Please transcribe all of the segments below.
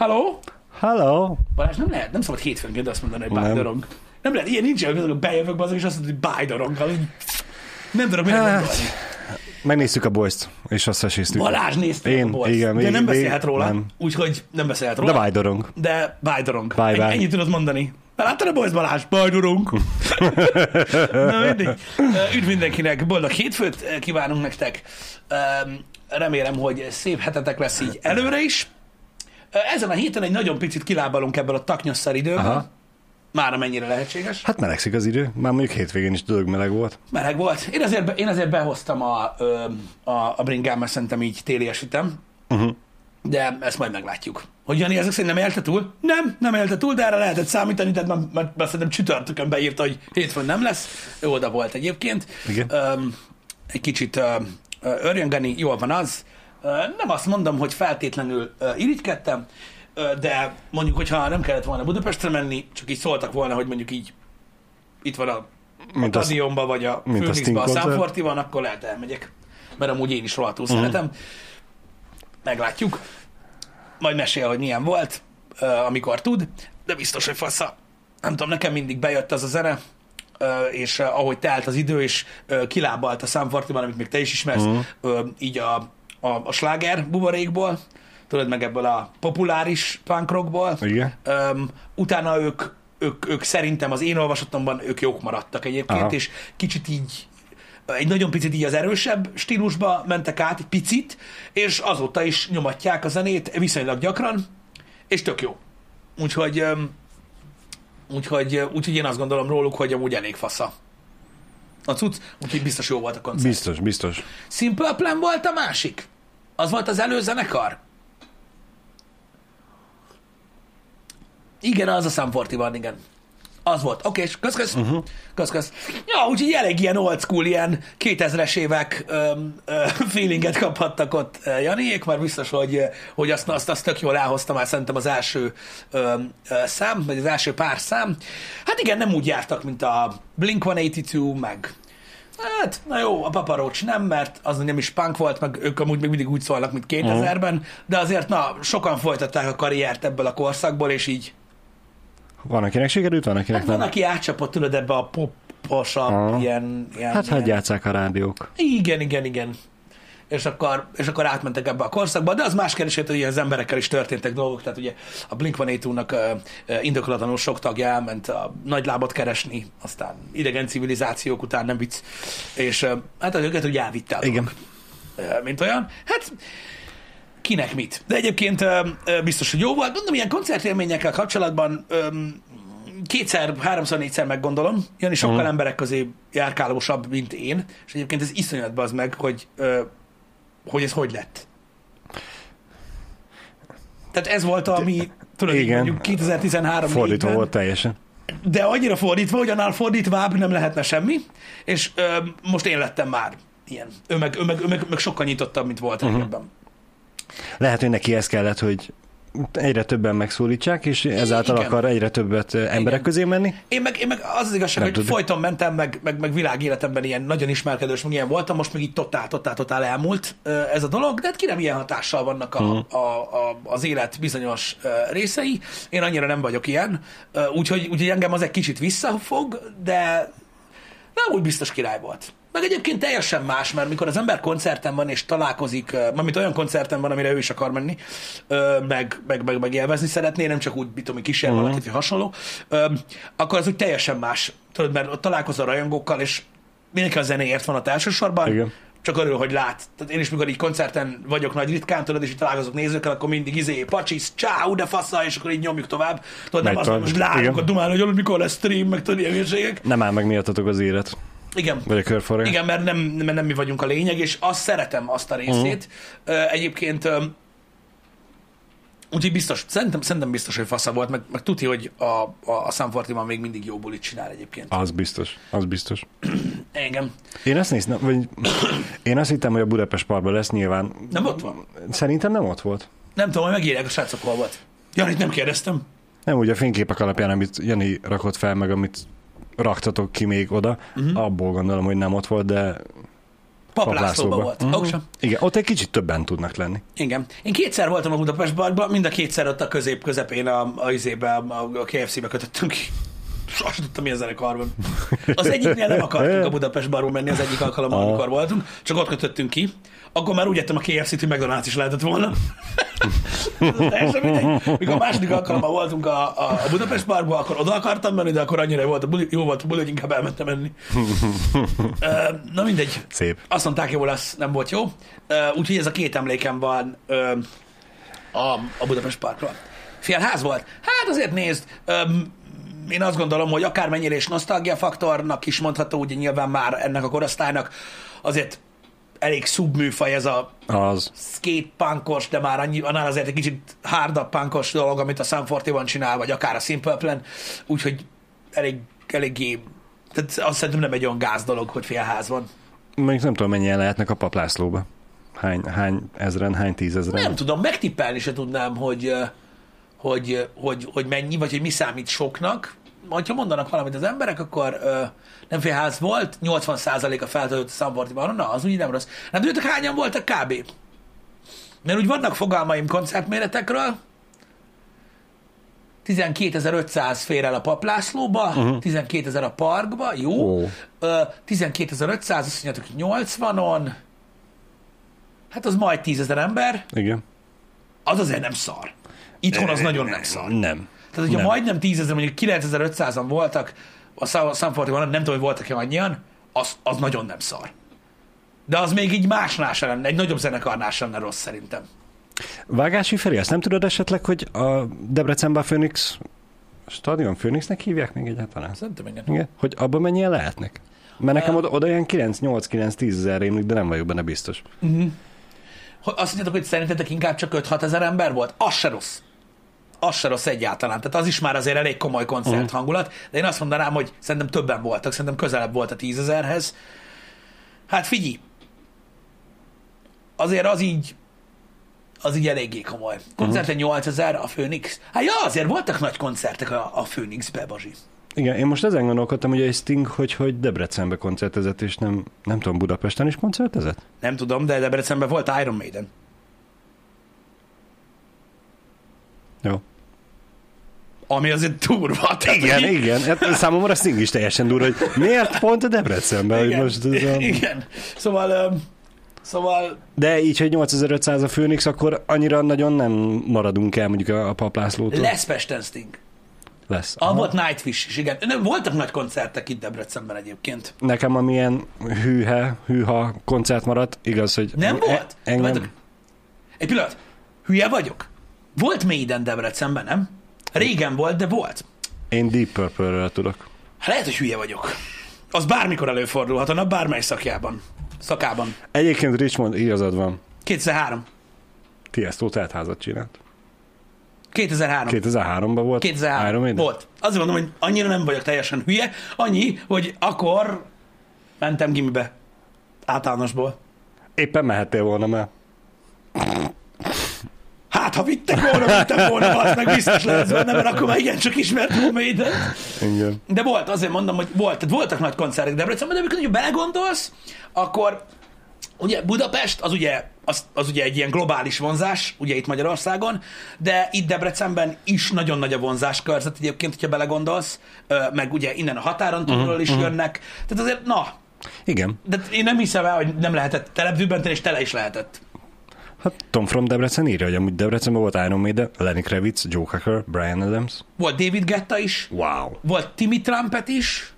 Hello? Hello! Balázs, nem lehet, nem szabad hétfőnként azt mondani, hogy Nem. bájdorong. Nem lehet, ilyen nincs, hogy bejövök be azok, és azt mondod, hogy bájdoronggal. így Nem tudom, mire Hát, gondolni. Megnéztük a boys és azt eséztük. Balázs nézte Én, a boys, igen, de nem beszélhet róla, úgyhogy nem beszélhet róla. De bájdorong. De bájdorong. Bye, bye. Ennyi- Ennyit tudod mondani. Láttad a Boys Balázs? Bájdorong. Na mindig. Üdv mindenkinek, boldog hétfőt kívánunk nektek. Remélem, hogy szép hetetek lesz így előre is. Ezen a héten egy nagyon picit kilábalunk ebből a taknyasszar időből. Aha. Már amennyire lehetséges. Hát melegszik az idő. Már mondjuk hétvégén is tudok meleg volt. Meleg volt. Én azért, én azért behoztam a, a, a bringám, mert szerintem így téliesítem. Uh-huh. De ezt majd meglátjuk. Hogy Jani ezek szerint nem élte túl? Nem, nem élte túl, de erre lehetett számítani, tehát már, már, már szerintem csütörtökön beírta, hogy hétfőn nem lesz. Ő oda volt egyébként. Igen. Öm, egy kicsit ö, örjöngeni, jól van az. Nem azt mondom, hogy feltétlenül irigykedtem, de mondjuk, hogyha nem kellett volna Budapestre menni, csak így szóltak volna, hogy mondjuk így itt van a Mint a stadionba, vagy a mint a. Sanforti van, akkor lehet elmegyek. Mert amúgy én is rohadtul uh-huh. szeretem. Meglátjuk. Majd mesél, hogy milyen volt, amikor tud, de biztos, hogy fasza. Nem tudom, nekem mindig bejött az a zene, és ahogy telt az idő, és kilábalt a Sanfortiban, amit még te is ismersz, uh, így a, a, a sláger buborékból, tudod, meg ebből a populáris punk rockból. Igen. Um, utána ők, ők, ők szerintem az én olvasatomban ők jók maradtak egyébként, Aha. és kicsit így egy nagyon picit így az erősebb stílusba mentek át, egy picit, és azóta is nyomatják a zenét viszonylag gyakran, és tök jó. Úgyhogy, um, úgyhogy, úgyhogy én azt gondolom róluk, hogy amúgy elég fasza. A cucc, úgyhogy biztos jó volt a koncert. Biztos, biztos. Simple Plan volt a másik? Az volt az előzenekar? Igen, az a Sam van, igen. Az volt. Oké, és kösz, kösz. Uh-huh. kösz, kösz. Ja, úgyhogy elég ilyen old school, ilyen 2000-es évek öm, ö, feelinget kaphattak ott Janiék, már biztos, hogy, hogy azt, azt, azt tök jól elhozta már szerintem az első öm, ö, szám, vagy az első pár szám. Hát igen, nem úgy jártak, mint a Blink-182, meg Hát, na jó, a paparocs nem, mert az nem is punk volt, meg ők amúgy még mindig úgy szólnak, mint 2000-ben, de azért, na, sokan folytatták a karriert ebből a korszakból, és így, Van, akinek sikerült, van, akinek hát van, nem. aki átcsapott, tudod, ebbe a poposabb, Aha. ilyen, ilyen, Hát ilyen. hogy játsszák a rádiók. Igen, igen, igen. És akkor, és akkor átmentek ebbe a korszakba, de az más kérdés, hogy ugye az emberekkel is történtek dolgok, tehát ugye a Blink-182-nak uh, indokolatlanul sok tagja elment a nagy lábot keresni, aztán idegen civilizációk után nem vicc, és uh, hát az őket ugye elvitte Igen. dolog, uh, mint olyan. Hát kinek mit. De egyébként ö, ö, biztos, hogy jó volt. Mondom, ilyen koncertélményekkel kapcsolatban öm, kétszer, háromszor, négyszer meggondolom. Jani sokkal Mhm. emberek közé járkálósabb, mint én, és egyébként ez iszonyat az meg, hogy, ö, hogy ez hogy lett. Tehát ez volt, ami tudod, így Igen. mondjuk 2013 Fordítva négyben, volt teljesen. de annyira fordítva, hogy annál fordítvább nem lehetne semmi, és ö, most én lettem már ilyen. Ő meg, ő meg, ő meg, meg sokkal nyitottabb, mint volt Mhm. régebben. Lehet, hogy neki ez kellett, hogy egyre többen megszólítsák, és ezáltal Igen. akar egyre többet emberek Igen. közé menni. Én meg, én meg az az igazság, Nem hogy tudni. folyton mentem, meg, meg, meg világéletemben ilyen nagyon ismerkedős, meg ilyen voltam, most meg így totál, totál, totál elmúlt ez a dolog, de hát ki nem ilyen hatással vannak a, Mhm. a, a, az élet bizonyos részei. Én annyira nem vagyok ilyen, úgyhogy, úgyhogy engem az egy kicsit visszafog, de nem úgy biztos király volt. Meg egyébként teljesen más, mert mikor az ember koncerten van és találkozik, mármint olyan koncerten van, amire ő is akar menni, meg, meg, meg, meg élvezni szeretné, nem csak úgy, mit tudom, hogy kísér Mhm. valakit, vagy hasonló, akkor az úgy teljesen más. Tudod, mert ott találkozol rajongókkal, és mindenki a zenéért van ott elsősorban, Igen. csak örül, hogy lát. Tehát én is, mikor így koncerten vagyok nagy ritkán, tudod, és így találkozok nézőkkel, akkor mindig izé, pacsisz, ciao, de fasza, és akkor így nyomjuk tovább. Tudod, nem Megy az, hogy tovább. most látunk a dumálni, hogy mikor lesz stream, meg tudod, ilyen. Nem áll meg miattatok az élet. Igen. Vagy a körforgás. Igen, mert nem, mert nem mi vagyunk a lényeg, és azt szeretem, azt a részét. Uh-huh. Egyébként úgyhogy biztos, szerintem, szerintem biztos, hogy fasza volt, meg, meg tuti, hogy a, a, a Sanfortiban még mindig jó bulit csinál egyébként. Az biztos, az biztos. Engem. Én azt néztem, vagy én azt hittem, hogy a Budapest Parkban lesz nyilván. Nem ott van? Szerintem nem ott volt. Nem tudom, hogy megírják a srácok hol volt. Janit nem kérdeztem. Nem úgy a fényképek alapján, amit Jani rakott fel, meg amit raktatok ki még oda, uh-huh. abból gondolom, hogy nem ott volt, de Paplászlóban volt. Oksa. Igen, ott egy kicsit többen tudnak lenni. Igen. Én kétszer voltam a Budapest Barban, mind a kétszer ott a közép közepén a, a, izébe, a, a KFC-be kötöttünk ki. Sosem tudtam, mi a zenekarban. Az egyiknél nem akartunk a Budapest Barba menni az egyik alkalommal, Ah. amikor voltunk, csak ott kötöttünk ki. Akkor már úgy ettem a KFC-t, hogy McDonald's is lehetett volna. Teljesen mindegy. Mikor a második alkalommal voltunk a, a, a Budapest Barba, akkor oda akartam menni, de akkor annyira volt a buli, jó volt a buli, hogy inkább elmentem menni. Na mindegy. Szép. Azt mondták, jó lesz, nem volt jó. Úgyhogy ez a két emlékem van a, a Budapest Parkról. Félház volt? Hát azért nézd, öm, én azt gondolom, hogy akármennyire is nosztalgia faktornak is mondható, ugye nyilván már ennek a korosztálynak azért elég szubműfaj ez a Az. skate punkos, de már annyi, annál azért egy kicsit hardabb punkos dolog, amit a Sam 41 csinál, vagy akár a Simple Plan, úgyhogy elég, eléggé, tehát azt szerintem nem egy olyan gáz dolog, hogy félház van. Még nem tudom, mennyien lehetnek a paplászlóba. Hány, hány ezren, hány tízezren? Nem tudom, megtippelni se tudnám, hogy, hogy, hogy, hogy mennyi, vagy hogy mi számít soknak. Ha mondanak valamit az emberek, akkor ö, nem félház volt, 80% a feltöltött a Szambortiban, na, az úgy nem rossz. Nem tudjátok, hányan voltak kb? Mert úgy vannak fogalmaim koncertméretekről, 12.500 fér el a paplászlóba, uh-huh. 12.000 a parkba, jó. Ó. Ö, 12.500, azt mondjátok, hogy 80-on, hát az majd 10.000 ember, Igen. az azért nem szar. Itthon az nagyon nem szar. Nem. Tehát, hogyha Nem. majdnem 10 ezer, mondjuk 9500-an voltak, a Sanforti van, nem tudom, hogy voltak-e annyian, az, az nagyon nem szar. De az még így másnál sem lenne, egy nagyobb zenekarnál sem lenne rossz szerintem. Vágási Feri, azt nem tudod esetleg, hogy a Debrecenben Phoenix stadion Phoenixnek hívják még egyáltalán? Szerintem igen. Igen? Hogy abban mennyien lehetnek? Mert nekem oda, oda ilyen 9-8-9-10 ezer rémlik, de nem vagyok benne biztos. Hogy Azt mondjátok, hogy szerintetek inkább csak 5-6 ezer ember volt? Az se rossz. Az se rossz egyáltalán. Tehát az is már azért elég komoly koncert hangulat, de én azt mondanám, hogy szerintem többen voltak, szerintem közelebb volt a 10 ezerhez. Hát figyelj, azért az így, az így eléggé komoly. Koncerten 8000 a Phoenix. Hát ja, azért voltak nagy koncertek a, a Phoenixbe, Bazsi. Igen, én most ezen gondolkodtam, hogy egy Sting, hogy, hogy Debrecenbe koncertezett, és nem, nem tudom, Budapesten is koncertezett? Nem tudom, de Debrecenben volt Iron Maiden. Jó. Ami azért durva. Tehát, Igen, hogy- igen. Hát számomra Sting is teljesen durva, hogy miért pont a Debrecenben? Hogy Igen, most ez a... igen. Szóval, öm, szóval De így, hogy 8500 a Phoenix, akkor annyira nagyon nem maradunk el mondjuk a, a paplászlótól. lesz Pesten Sting. Lesz. Ah, volt Nightwish is, igen. Nem, voltak nagy koncertek itt Debrecenben egyébként. Nekem amilyen hűhe, hűha koncert maradt, igaz, hogy... Nem e- volt? Engem... Egy pillanat. Hülye vagyok? Volt Maiden Debrecenben, nem? Régen volt, de volt. Én Deep Purple-ről tudok. Lehet, hogy hülye vagyok. Az bármikor előfordulhat, a nap bármely szakjában. Szakában. Egyébként Richmond igazad van. 2003. Tiesto teltházat csinált. 2003. 2003-ban volt 2003. Iron Maiden? Volt. Azért mondom, hogy annyira nem vagyok teljesen hülye, annyi, hogy akkor mentem gimibe. Általánosból. Éppen mehettél volna, mert Hát, ha vittek volna, vittem volna, azt meg biztos lesz benne, mert akkor már igencsak ismertem a Maiden. igen. De volt, azért mondom, hogy volt, tehát voltak nagy koncertek Debrecenben, de amikor ugye belegondolsz, akkor ugye Budapest az ugye, az, az ugye egy ilyen globális vonzás, ugye itt Magyarországon, de itt Debrecenben is nagyon nagy a vonzás körzet egyébként, hogyha belegondolsz, meg ugye innen a határon túlról is jönnek, tehát azért, na, Igen. de én nem hiszem el, hogy nem lehetett telepdübbenteni, és tele is lehetett. Hát Tom from Debrecen írja, hogy amúgy Debrecenben volt Iron Maiden, Lenny Kravitz, Joe Cocker, Brian Adams. Volt David Getta is, Wow. Volt Timmy Trumpet is,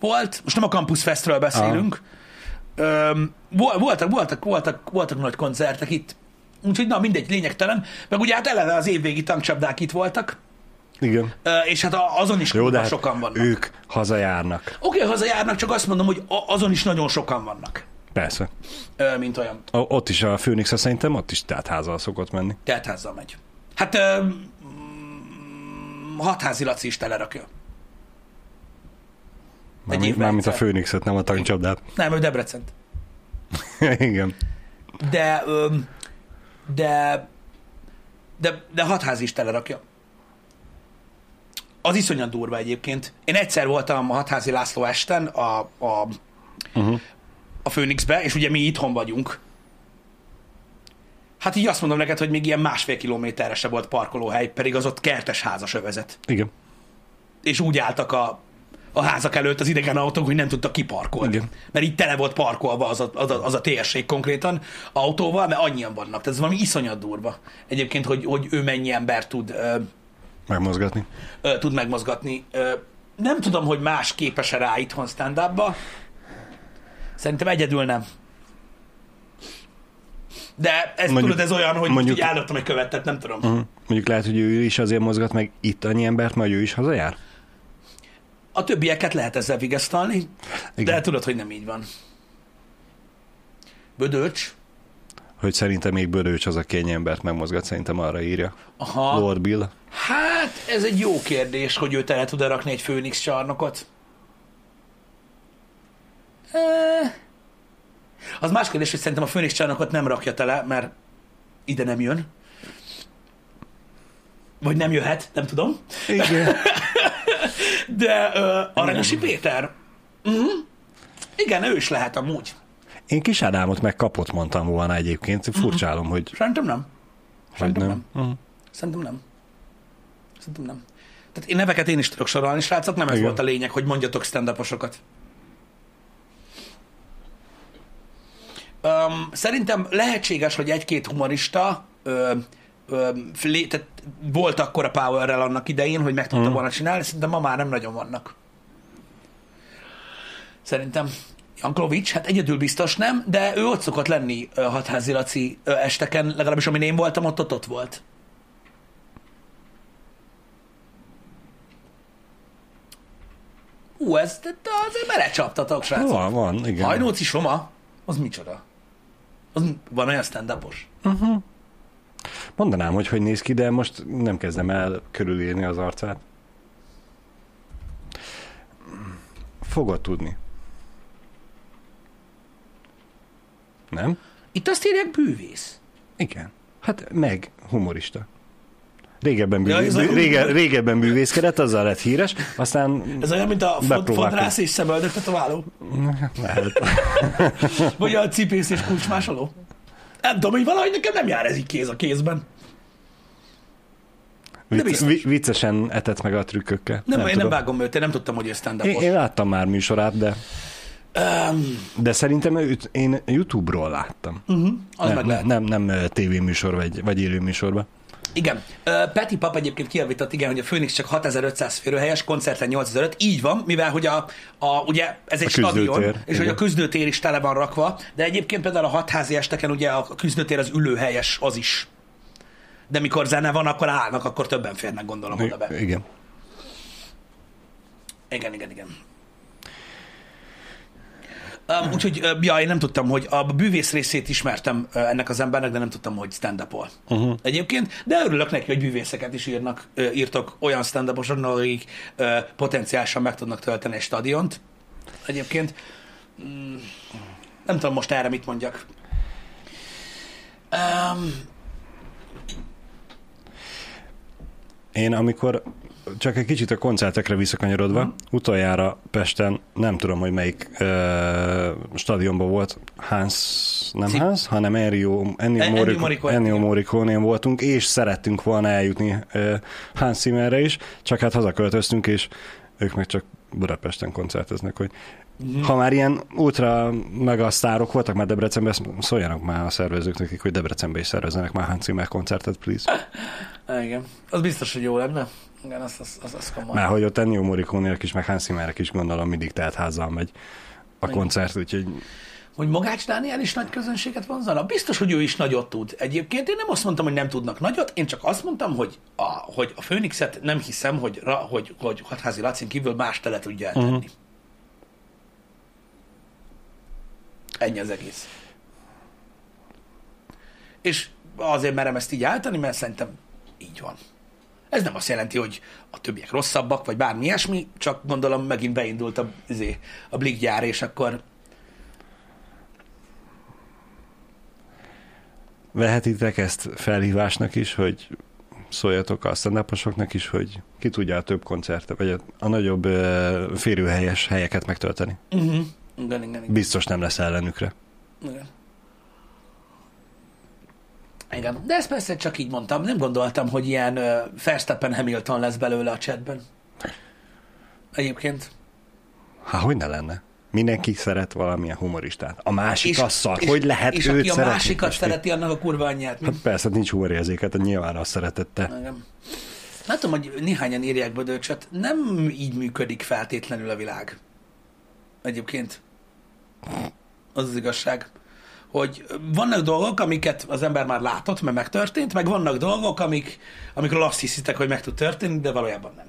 volt, most nem a Campus Festről beszélünk, Öm, vol- voltak, voltak, voltak, voltak nagy koncertek itt, úgyhogy na mindegy, lényegtelen, meg ugye hát eleve az évvégi tankcsapdák itt voltak, Igen. és hát azon is Jó, de hát sokan vannak. ők hazajárnak. Oké, okay, hazajárnak, csak azt mondom, hogy azon is nagyon sokan vannak, Persze. ö, mint olyan. O- ott is a Phoenix, szerintem ott is teltházal szokott menni. Teltházzal megy. Hát ö, mm, hatházi Laci is telerakja. Mármint, mármint a. Phoenixet, nem a tankcsapdát. Nem, ő Debrecent. Igen. de, öm, de, de, de hatház is telerakja. Az iszonyat durva egyébként. Én egyszer voltam a hatházi László esten, a, a, Uh-huh. A Phoenixbe, és ugye mi itthon vagyunk, hát így azt mondom neked, hogy még ilyen másfél kilométerre se volt parkolóhely, pedig az ott kertes házas övezet. Igen. És úgy álltak a, a házak előtt az idegen autók, hogy nem tudtak kiparkolni. Igen. Mert így tele volt parkolva az a, az, a, az a térség konkrétan autóval, mert annyian vannak. Tehát ez valami iszonyat durva. Egyébként, hogy, hogy ő mennyi ember tud ö, Megmozgatni. ö, tud megmozgatni. Ö, nem tudom, hogy más képes-e rá itthon stand Szerintem egyedül nem. De ez Mondjuk- tudod, ez olyan, hogy mondjuk, így állottam egy követet, nem tudom. Uh-huh. Mondjuk lehet, hogy ő is azért mozgat meg itt annyi embert, majd ő is hazajár? A többieket lehet ezzel vigasztalni, Igen. de tudod, hogy nem így van. Bödölcs. Hogy szerintem még Bödőcs az, aki ennyi embert megmozgat, szerintem arra írja. Aha. Lord Bill. Hát, ez egy jó kérdés, hogy ő tele tud rakni egy Főnix csarnokot. Az más kérdés, hogy szerintem a Főnix csarnokot nem rakja tele, mert ide nem jön. Vagy nem jöhet, nem tudom. Igen. De uh, Aranyosi Péter? Uh-huh. Igen, ő is lehet amúgy. Én kis Ádámot meg kapott mondtam volna egyébként. Furcsálom, hogy, Szerintem nem. Szerintem nem. nem. Uh-huh. Szerintem nem. Szerintem nem. Tehát én neveket én is tudok sorolni, srácok, nem ez Igen. volt a lényeg, hogy mondjatok stand Um, szerintem lehetséges, hogy egy-két humorista ö, ö, flé, tehát volt akkor a powerrel annak idején, hogy meg tudta Mhm. volna csinálni, szerintem ma már nem nagyon vannak. Szerintem Janklovics, hát egyedül biztos nem, de ő ott szokott lenni ö, hatházi Laci ö, esteken, legalábbis amin én voltam, ott ott, ott volt. Hú, ez de azért belecsaptatok, srácok. Van, van, igen. Hajnóci Soma? Az micsoda? Az van olyan stand Mondanám, hogy hogy néz ki, de most nem kezdem el körülírni az arcát. Fogod tudni. Nem? Itt azt írják bűvész. Igen. Hát meg humorista. Régebben, Ja, bűvé... ez a- bű... rége... régebben bűvészkedett, azzal lett híres, aztán Ez olyan, mint a fodrász és szemöldök tetováló. lehet. Vagy a cipész és kulcsmásoló. Nem tudom, hogy valahogy nekem nem jár ez így kéz a kézben. Vicc... vi- viccesen etett meg a trükkökkel. Nem, nem én nem vágom őt, én nem tudtam, hogy ő stand én, én láttam már műsorát, de, um, de szerintem őt én YouTube-ról láttam. uh-huh, az nem, meg lehet. nem, nem, nem tévéműsor vagy, vagy élőműsorban. Igen. Peti Pap egyébként kijavított, igen, hogy a Phoenix csak 6500 férőhelyes, koncerten 8005. Így van, mivel hogy a, a ugye ez egy A stadion, küzdőtér, és hogy igen. a küzdőtér is tele van rakva, de egyébként például a hatházi esteken ugye a küzdőtér az ülőhelyes, az is. De mikor zene van, akkor állnak, akkor többen férnek, gondolom oda be. Igen. Igen, igen, igen. Um, úgyhogy, ja, én nem tudtam, hogy a bűvész részét ismertem ennek az embernek, de nem tudtam, hogy stand up uh-huh. Egyébként, de örülök neki, hogy bűvészeket is írnak, ö, írtok olyan stand akik ö, potenciálisan meg tudnak tölteni egy stadiont. Egyébként, mm, nem tudom most erre mit mondjak. Um, Én amikor csak egy kicsit a koncertekre visszakanyarodva, Mhm. utoljára Pesten, nem tudom, hogy melyik uh, stadionban volt, Hans, nem Cip- Hans, hanem Ennio, Ennio, Ennio Morrico- Morricone. Ennio Morricone voltunk, és szerettünk volna eljutni uh, Hans Zimmerre is, csak hát hazaköltöztünk, és ők meg csak Budapesten koncerteznek, hogy Mhm. ha már ilyen ultra mega sztárok voltak már Debrecenben, ezt szóljanak már a szervezők nekik, hogy Debrecenben is szervezzenek már Hans Zimmer koncertet, please. igen, az biztos, hogy jó lenne. Igen, az, az, az, az komoly. Már hogy ott Ennio morricone is, meg Hans Zimmerek is gondolom mindig telt házzal megy a Igen. koncert, úgyhogy Hogy Magács Dániel is nagy közönséget vonzana? Biztos, hogy ő is nagyot tud. Egyébként én nem azt mondtam, hogy nem tudnak nagyot, én csak azt mondtam, hogy a, hogy a Főnixet nem hiszem, hogy, ra, hogy, hogy Hatházi Lacin kívül más tele tudja eltenni. Uh-huh. Ennyi az egész. És azért merem ezt így állítani, mert szerintem így van. Ez nem azt jelenti, hogy a többiek rosszabbak, vagy bármi ilyesmi, csak gondolom megint beindult a, izé, a Blik gyár, és akkor vehetitek ezt felhívásnak is, hogy szóljatok a stand is, hogy ki tudja a több koncertet, vagy a, nagyobb uh, férőhelyes helyeket megtölteni. Uh-huh. Igen, igen, igen. biztos nem lesz ellenükre. Igen. Igen, de ezt persze csak így mondtam. Nem gondoltam, hogy ilyen uh, Verstappen Hamilton lesz belőle a chatben. Egyébként. Hát hogy ne lenne? Mindenki szeret valamilyen humoristát. A másik és, az szar. És, hogy lehet és őt aki a szeretni? másikat Most szereti, annak a kurva anyját. Hát persze, nincs humorérzéket, hát nyilván azt szeretette. Igen. Látom, hogy néhányan írják Bödöcsöt. Nem így működik feltétlenül a világ. Egyébként. Az az igazság. Hogy vannak dolgok, amiket az ember már látott, mert megtörtént, meg vannak dolgok, amik, amikről azt hiszitek, hogy meg tud történni, de valójában nem.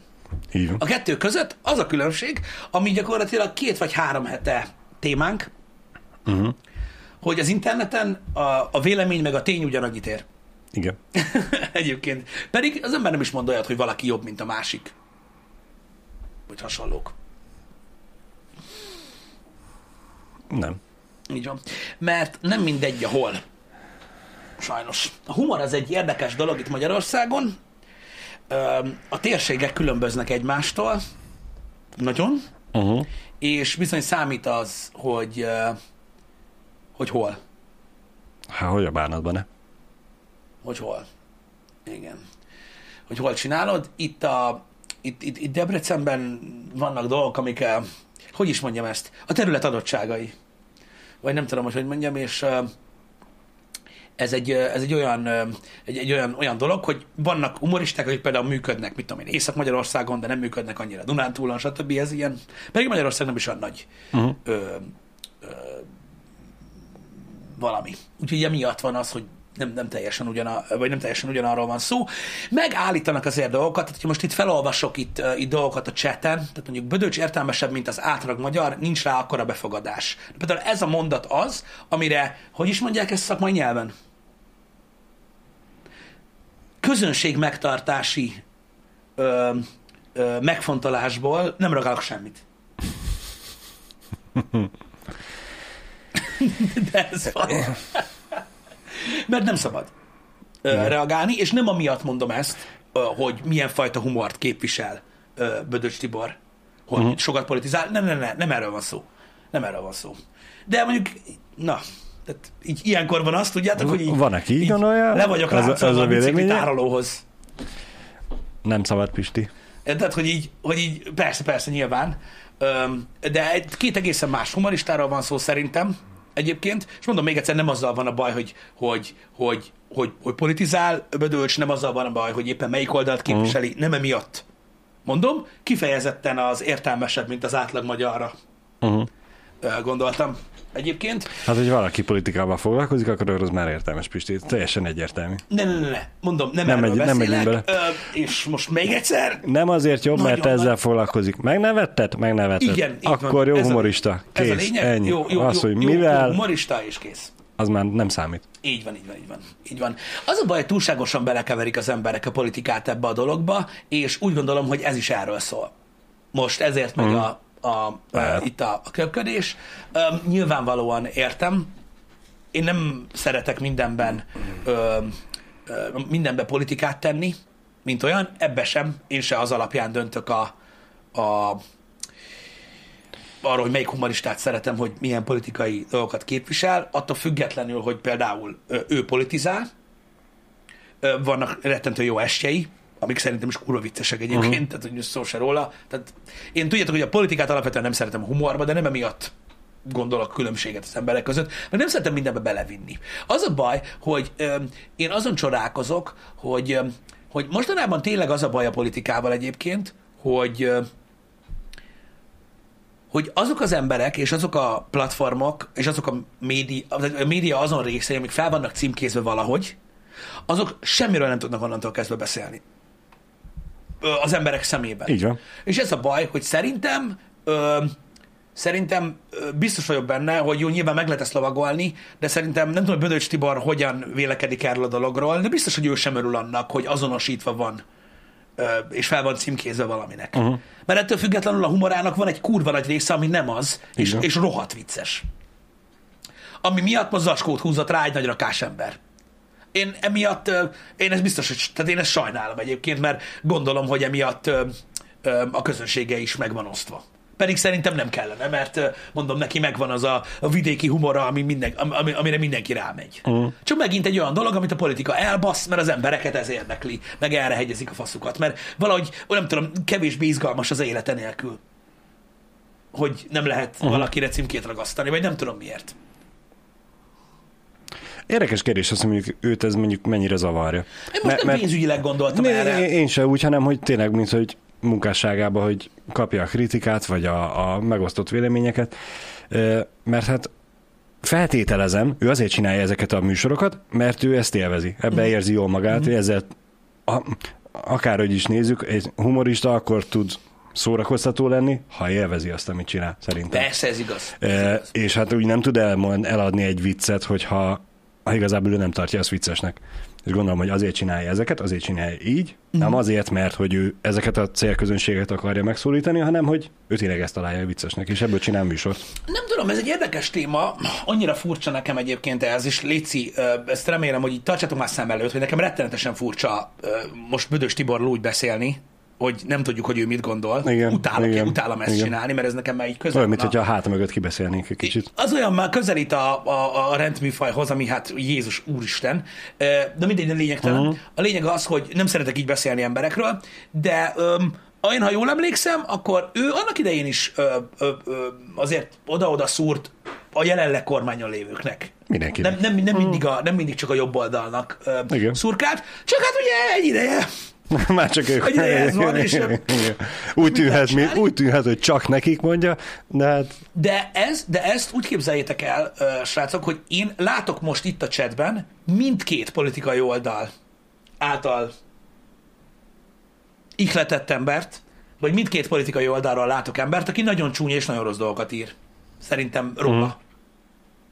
Így van. A kettő között az a különbség, ami gyakorlatilag két vagy három hete témánk, Uh-huh. hogy az interneten a, a vélemény meg a tény ugyanannyit ér. Igen. Egyébként. Pedig az ember nem is mond olyat, hogy valaki jobb, mint a másik. Vagy hasonlók. Nem. Így van. Mert nem mindegy a hol. Sajnos. A humor az egy érdekes dolog itt Magyarországon. A térségek különböznek egymástól. Nagyon. Uh-huh. És bizony számít az, hogy, hogy hol. Hát hogy a bánatban ne? Hogy hol. Igen. Hogy hol csinálod. Itt, a, itt, itt, itt Debrecenben vannak dolgok, amik, hogy is mondjam ezt, a terület adottságai. Vagy nem tudom, hogy hogy mondjam, és ez egy, ez egy, olyan, egy, egy olyan, olyan dolog, hogy vannak humoristák, akik például működnek, mit tudom én, Észak-Magyarországon, de nem működnek annyira Dunántúlon, stb. Ez ilyen, pedig Magyarország nem is olyan nagy Uh-huh. ö, ö, valami. Úgyhogy emiatt van az, hogy nem, nem teljesen ugyana, vagy nem teljesen ugyanarról van szó. Megállítanak azért dolgokat, tehát hogyha most itt felolvasok itt, itt dolgokat a chaten, tehát mondjuk Bödöcs értelmesebb, mint az átlag magyar, nincs rá akkora befogadás. De például ez a mondat az, amire, hogy is mondják ezt szakmai nyelven? Közönség megtartási ö, ö, megfontolásból nem ragadok semmit. De ez van. Mert nem szabad ö, reagálni, és nem amiatt mondom ezt, hogy milyen fajta humort képvisel Bödöcs Tibor, hogy uh-huh. sokat politizál. Nem, nem, nem, nem erről van szó. Nem erről van szó. De mondjuk, na, tehát így, ilyenkor van azt, tudjátok, hogy így, Van, aki így gondolja, le vagyok ez ez a véleménye? tárolóhoz. Nem szabad, Pisti. Tehát, hogy így, hogy így persze, persze, nyilván. De egy két egészen más humoristáról van szó szerintem egyébként, és mondom még egyszer, nem azzal van a baj, hogy, hogy, hogy, hogy, hogy politizál Bödölcs, nem azzal van a baj, hogy éppen melyik oldalt képviseli, nem emiatt. Mondom, kifejezetten az értelmesebb, mint az átlag magyarra Uh-huh. gondoltam egyébként. Hát, hogy valaki politikával foglalkozik, akkor az már értelmes, Pisti. Teljesen egyértelmű. Ne, ne, ne, ne. mondom, nem, Nem erről megy- nem beszélek. megyünk Ö, és most még egyszer, Nem azért jobb, mert Nagyon ezzel nagy- foglalkozik. Megnevetted? Megnevetted. Igen, Akkor jó Ez a- humorista. Kész, ez a lényeg. ennyi. Jó, jó, az, jó, hogy jó, mivel, Jó, humorista és kész. az már nem számít. Így van, így van, így van. Így van. Az a baj, hogy túlságosan belekeverik az emberek a politikát ebbe a dologba, és úgy gondolom, hogy ez is erről szól. Most ezért megy Mhm. a, a, Lehet. itt a, a köpködés. Um, nyilvánvalóan értem. Én nem szeretek mindenben ö, ö, mindenbe politikát tenni, mint olyan, ebbe sem. Én se az alapján döntök a, a arról, hogy melyik humoristát szeretem, hogy milyen politikai dolgokat képvisel, attól függetlenül, hogy például ő politizál, vannak rettentő jó estjei, amik szerintem is kurva viccesek egyébként, uh-huh. tehát hogy szó se róla. Tehát én tudjátok, hogy a politikát alapvetően nem szeretem humorba, de nem emiatt gondolok különbséget az emberek között, mert nem szeretem mindenbe belevinni. Az a baj, hogy ö, én azon csodálkozok, hogy, ö, hogy mostanában tényleg az a baj a politikával egyébként, hogy ö, hogy azok az emberek, és azok a platformok, és azok a média, a média azon részei, amik fel vannak címkézve valahogy, azok semmiről nem tudnak onnantól kezdve beszélni. Az emberek szemében. Így van. És ez a baj, hogy szerintem ö, szerintem biztos vagyok benne, hogy jó, nyilván meg lehet ezt lovagolni, de szerintem nem tudom, hogy Bödöcs Tibor hogyan vélekedik erről a dologról, de biztos, hogy ő sem örül annak, hogy azonosítva van és fel van címkézve valaminek. Uh-huh. Mert ettől függetlenül a humorának van egy kurva nagy része, ami nem az, és, és rohadt vicces. Ami miatt ma zacskót húzott rá egy nagy rakás ember. Én emiatt, én ezt biztos, hogy, tehát én ezt sajnálom egyébként, mert gondolom, hogy emiatt a közönsége is meg van osztva. Pedig szerintem nem kellene, mert mondom, neki megvan az a, a vidéki humora, ami minden, ami, amire mindenki rámegy. Uh-huh. Csak megint egy olyan dolog, amit a politika elbasz, mert az embereket ez érdekli, meg erre hegyezik a faszukat, mert valahogy, nem tudom, kevésbé izgalmas az élete nélkül, hogy nem lehet uh-huh. valakire címkét ragasztani, vagy nem tudom miért. Érdekes kérdés az, hogy mondjuk őt ez mondjuk mennyire zavarja. Én most nem pénzügyileg gondoltam Né- erre. Én sem úgy, hanem hogy tényleg, mint hogy munkásságában, hogy kapja a kritikát, vagy a, a megosztott véleményeket, mert hát feltételezem, ő azért csinálja ezeket a műsorokat, mert ő ezt élvezi. Ebben Mhm. érzi jól magát, hogy ezzel a, akárhogy is nézzük, egy humorista akkor tud szórakoztató lenni, ha élvezi azt, amit csinál, szerintem. Persze, ez igaz. E, és hát úgy nem tud el, eladni egy viccet, hogyha ha igazából ő nem tartja azt viccesnek. És gondolom, hogy azért csinálja ezeket, azért csinálja így, mm. nem azért, mert hogy ő ezeket a célközönséget akarja megszólítani, hanem hogy ő tényleg ezt találja viccesnek, és ebből csinál műsort. Nem tudom, ez egy érdekes téma, annyira furcsa nekem egyébként ez, és Léci, ezt remélem, hogy így tartsatok már szem előtt, hogy nekem rettenetesen furcsa most Bödös Tiborról úgy beszélni, hogy nem tudjuk, hogy ő mit gondol. Igen, utálok, igen, utálom ezt igen. csinálni, mert ez nekem már így közel Olyan, mint hogyha a háta mögött kibeszélnénk egy kicsit. Az olyan már közelít a, a, a rendműfajhoz, ami hát Jézus Úristen, de mindegy, nem lényegtelen. Mhm. Uh-huh. A lényeg az, hogy nem szeretek így beszélni emberekről, de öm, én, ha jól emlékszem, akkor ő annak idején is ö, ö, ö, azért oda-oda szúrt a jelenleg kormányon lévőknek. Mindenkinek. Nem, nem, nem, mindig a, nem mindig csak a jobb oldalnak ö, szurkált, csak hát ugye egy ideje. Már csak ők. Hogy ez van, és- úgy, tűnhet, mi, úgy tűnhet, hogy csak nekik mondja, de hát De, ez, de ezt úgy képzeljétek el, srácok, hogy én látok most itt a chatben mindkét politikai oldal által ihletett embert, vagy mindkét politikai oldalról látok embert, aki nagyon csúnya és nagyon rossz dolgokat ír. Szerintem róla. Mhm.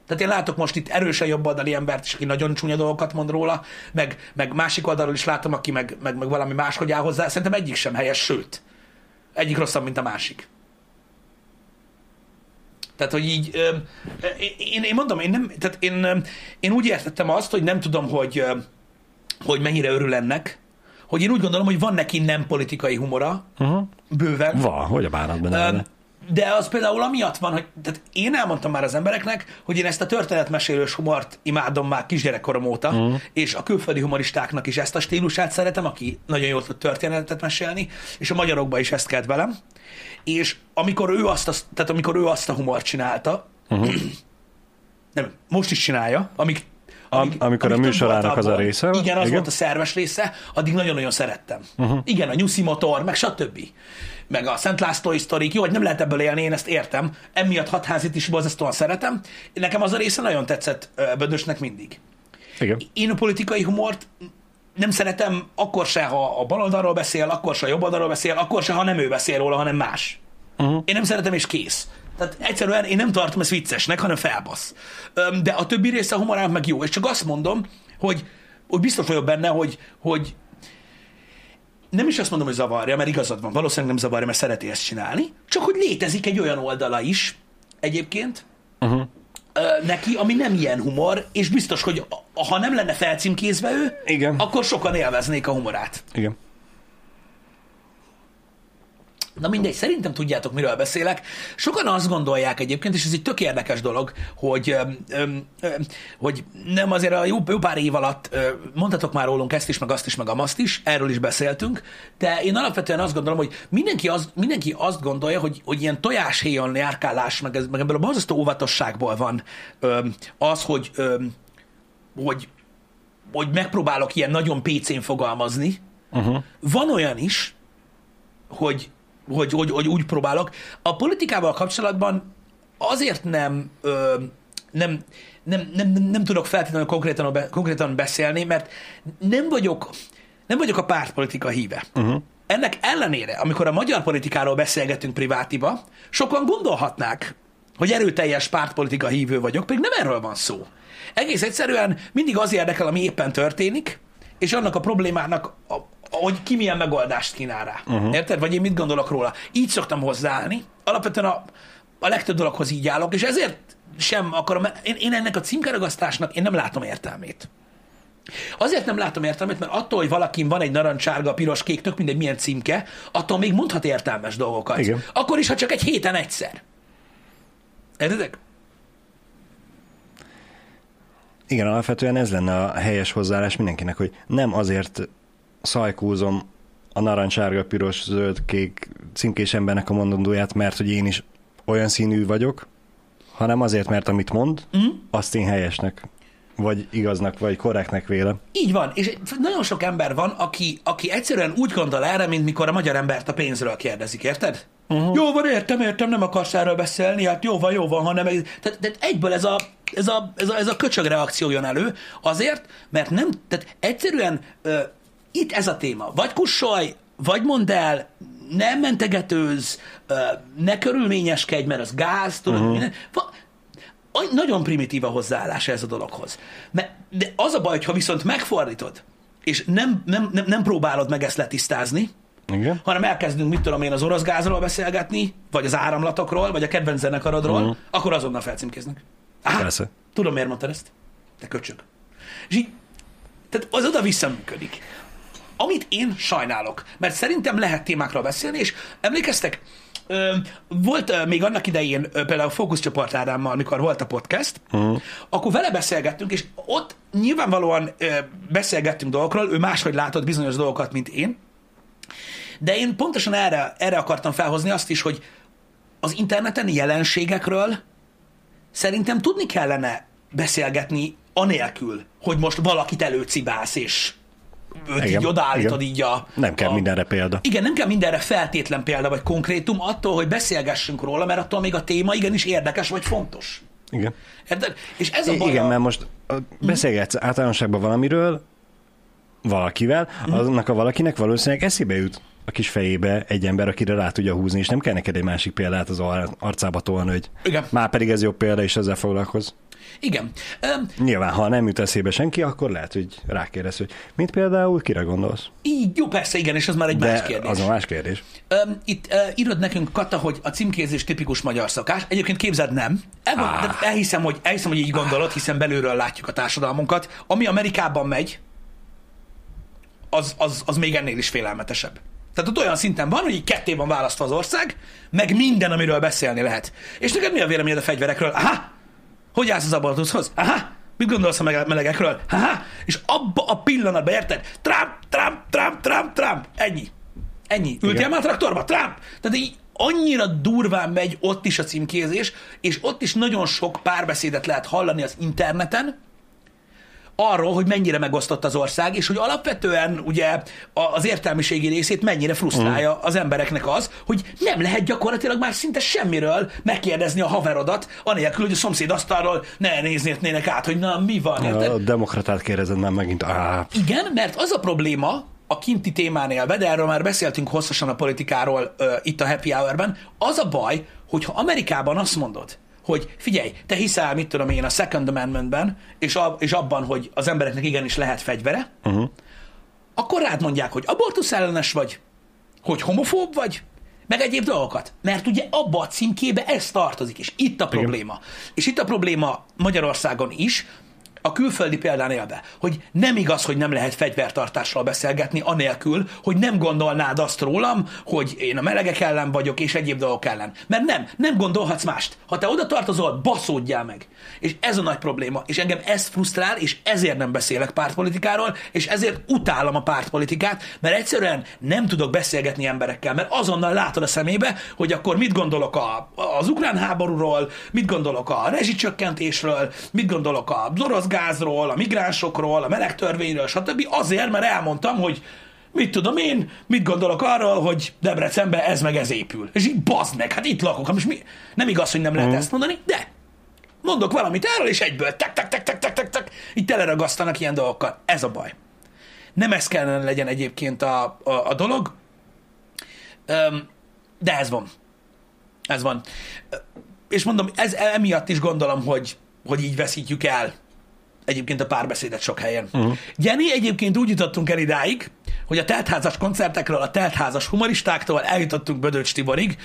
Tehát én látok most itt erősen jobboldali embert is, aki nagyon csúnya dolgokat mond róla, meg, meg másik oldalról is látom, aki meg, meg, meg valami máshogy áll hozzá. Szerintem egyik sem helyes, sőt, egyik rosszabb, mint a másik. Tehát, hogy így, ö, én, én mondom, én nem, tehát én, én úgy értettem azt, hogy nem tudom, hogy, hogy mennyire örül ennek, hogy én úgy gondolom, hogy van neki nem politikai humora, uh-huh. bőven. van, hogy a bánatban. De az például amiatt van, hogy tehát én elmondtam már az embereknek, hogy én ezt a történetmesélős humort imádom már kisgyerekkorom óta, uh-huh. és a külföldi humoristáknak is ezt a stílusát szeretem, aki nagyon jól tud történetet mesélni, és a magyarokban is ezt kelt velem. És amikor ő azt a, tehát amikor ő azt a humort csinálta, uh-huh. nem, most is csinálja, amíg Am- amikor a műsorának az a része? Igen, az Igen. volt a szerves része, addig nagyon-nagyon szerettem. Uh-huh. Igen, a nyuszi motor, meg stb. Meg a Szent Lászlói sztorik, jó, hogy nem lehet ebből élni, én ezt értem. Emiatt hatházit is borzasztóan szeretem. Nekem az a része nagyon tetszett Bödösnek mindig. Igen. Én a politikai humort nem szeretem akkor se, ha a baloldalról beszél, akkor se a jobb oldalról beszél, akkor se, ha nem ő beszél róla, hanem más. Uh-huh. Én nem szeretem, és kész. Tehát egyszerűen én nem tartom ezt viccesnek, hanem felbasz. De a többi része a humorának meg jó. És csak azt mondom, hogy, hogy biztos vagyok benne, hogy, hogy nem is azt mondom, hogy zavarja, mert igazad van, valószínűleg nem zavarja, mert szereti ezt csinálni, csak hogy létezik egy olyan oldala is egyébként, Uh-huh. neki, ami nem ilyen humor, és biztos, hogy ha nem lenne felcímkézve ő, Igen. akkor sokan élveznék a humorát. Igen. Na mindegy, szerintem tudjátok, miről beszélek. Sokan azt gondolják egyébként, és ez egy tök érdekes dolog, hogy, öm, öm, öm, hogy nem azért a jó, jó pár év alatt ö, mondhatok már rólunk ezt is, meg azt is, meg azt is, erről is beszéltünk, de én alapvetően azt gondolom, hogy mindenki, az, mindenki azt gondolja, hogy, hogy ilyen tojáshéjon járkálás, meg, ez, meg ebből a borzasztó óvatosságból van öm, az, hogy, öm, hogy, hogy megpróbálok ilyen nagyon pécén fogalmazni. Uh-huh. Van olyan is, hogy, hogy, hogy, hogy úgy próbálok. A politikával kapcsolatban azért nem, ö, nem, nem, nem, nem, nem tudok feltétlenül konkrétan, be, konkrétan beszélni, mert nem vagyok, nem vagyok a pártpolitika híve. Uh-huh. Ennek ellenére, amikor a magyar politikáról beszélgetünk privátiba, sokan gondolhatnák, hogy erőteljes pártpolitika hívő vagyok, pedig nem erről van szó. Egész egyszerűen mindig az érdekel, ami éppen történik, és annak a problémának, a, hogy ki milyen megoldást kínál rá. Uh-huh. Érted? Vagy én mit gondolok róla. Így szoktam hozzáállni. Alapvetően a, a legtöbb dologhoz így állok, és ezért sem akarom, én, én ennek a címkeragasztásnak én nem látom értelmét. Azért nem látom értelmet, mert attól, hogy valakin van egy narancsárga, piros, kék, tök mindegy milyen címke, attól még mondhat értelmes dolgokat. Igen. Akkor is, ha csak egy héten egyszer. Értedek? Igen, alapvetően ez lenne a helyes hozzáállás mindenkinek, hogy nem azért szajkúzom a narancsárga, piros, zöld, kék címkés embernek a mondandóját, mert hogy én is olyan színű vagyok, hanem azért, mert amit mond, mm. azt én helyesnek, vagy igaznak, vagy korrektnek vélem. Így van, és nagyon sok ember van, aki, aki egyszerűen úgy gondol erre, mint mikor a magyar embert a pénzről kérdezik, érted? Uh-huh. Jó van, értem, értem, nem akarsz erről beszélni, hát jó van, jó van, hanem tehát, tehát egyből ez a, ez, a, ez, a, ez a köcsög reakció jön elő, azért, mert nem, tehát egyszerűen uh, itt ez a téma, vagy kussolj, vagy mondd el, nem mentegetőz, ne körülményeskedj, mert az gáz, tudod, uh-huh. minden. Nagyon primitív a hozzáállás ez a dologhoz. De az a baj, ha viszont megfordítod, és nem, nem, nem, nem próbálod meg ezt letisztázni, Igen. hanem elkezdünk, mit tudom én, az orosz gázról beszélgetni, vagy az áramlatokról, vagy a kedvenc zenekarodról, uh-huh. akkor azonnal felcímkéznek. Aha, Persze. tudom, miért mondtad ezt? Te köcsög. És így, tehát az oda visszaműködik. Amit én sajnálok, mert szerintem lehet témákról beszélni, és emlékeztek, volt még annak idején például fókuszcsoport Ádámmal, amikor volt a podcast, uh-huh. akkor vele beszélgettünk, és ott nyilvánvalóan beszélgettünk dolgokról, ő máshogy látott bizonyos dolgokat, mint én, de én pontosan erre, erre akartam felhozni azt is, hogy az interneten jelenségekről szerintem tudni kellene beszélgetni anélkül, hogy most valakit előcibálsz, és őt Igen, így odaállítod igen. így a... Nem kell a, mindenre példa. Igen, nem kell mindenre feltétlen példa vagy konkrétum, attól, hogy beszélgessünk róla, mert attól még a téma igenis érdekes vagy fontos. Igen. Érted? És ez a baj. Igen, a- mert most beszélgetsz általánosságban valamiről, valakivel, annak a valakinek valószínűleg eszébe jut a kis fejébe egy ember, akire rá tudja húzni, és nem kell neked egy másik példát az ar- arcába tolni, hogy Igen. már pedig ez jobb példa, és ezzel foglalkoz. Igen. Öm, Nyilván, ha nem jut eszébe senki, akkor lehet, hogy rákérdez, hogy mint például kire gondolsz. így, jó, persze, igen, és az már egy De más kérdés. az a más kérdés. Öm, itt uh, írod nekünk, Kata, hogy a címkézés tipikus magyar szakás. Egyébként képzeld, nem. El. Ah. elhiszem, hogy, elhiszem, hogy így gondolod, hiszen belülről látjuk a társadalmunkat. Ami Amerikában megy, az, az, az még ennél is félelmetesebb. Tehát ott olyan szinten van, hogy így ketté van választva az ország, meg minden, amiről beszélni lehet. És neked mi a véleményed a fegyverekről? Aha! Hogy állsz az abortuszhoz? Aha! Mit gondolsz a mele- melegekről? Aha! És abba a pillanatban, érted? Trump, Trump, Trump, Trump, Trump. Ennyi. Ennyi. Ültél már a traktorba? Trump! Tehát így annyira durván megy ott is a címkézés, és ott is nagyon sok párbeszédet lehet hallani az interneten, arról, hogy mennyire megosztott az ország, és hogy alapvetően ugye az értelmiségi részét mennyire frusztrálja Mm. az embereknek az, hogy nem lehet gyakorlatilag már szinte semmiről megkérdezni a haverodat, anélkül, hogy a szomszéd asztalról ne néznének át, hogy na mi van, érted? A demokratát kérdezed már megint. Á, Igen, mert az a probléma a kinti témán élve, de erről már beszéltünk hosszasan a politikáról ö, itt a Happy Hour-ben, az a baj, hogyha Amerikában azt mondod, hogy figyelj, te hiszel, mit tudom én, a Second Amendmentben, és, a, és abban, hogy az embereknek igenis lehet fegyvere, uh-huh. akkor rád mondják, hogy abortusz ellenes vagy, hogy homofób vagy, meg egyéb dolgokat. Mert ugye abba a címkébe ez tartozik, és itt a probléma. És itt a probléma Magyarországon is, a külföldi példán élve, hogy nem igaz, hogy nem lehet fegyvertartásról beszélgetni, anélkül, hogy nem gondolnád azt rólam, hogy én a melegek ellen vagyok, és egyéb dolgok ellen. Mert nem, nem gondolhatsz mást. Ha te oda tartozol, baszódjál meg. És ez a nagy probléma. És engem ez frusztrál, és ezért nem beszélek pártpolitikáról, és ezért utálom a pártpolitikát, mert egyszerűen nem tudok beszélgetni emberekkel, mert azonnal látod a szemébe, hogy akkor mit gondolok a, az ukrán háborúról, mit gondolok a rezsicsökkentésről, mit gondolok az orosz gázról, a migránsokról, a melegtörvényről, stb. Azért, mert elmondtam, hogy mit tudom én, mit gondolok arról, hogy Debrecenben ez meg ez épül. És így bazd meg, hát itt lakok, hát most mi? Nem igaz, hogy nem lehet ezt mondani, de mondok valamit erről, és egyből tek, tek, tek, tek, tek, tek, tek, így teleragasztanak ilyen dolgokkal. Ez a baj. Nem ez kellene legyen egyébként a, a, a dolog, Öm, de ez van. Ez van. És mondom, ez emiatt is gondolom, hogy, hogy így veszítjük el egyébként a párbeszédet sok helyen. Uh-huh. Jenny, egyébként úgy jutottunk el idáig, hogy a teltházas koncertekről, a teltházas humoristáktól eljutottunk Bödöcs Tiborig,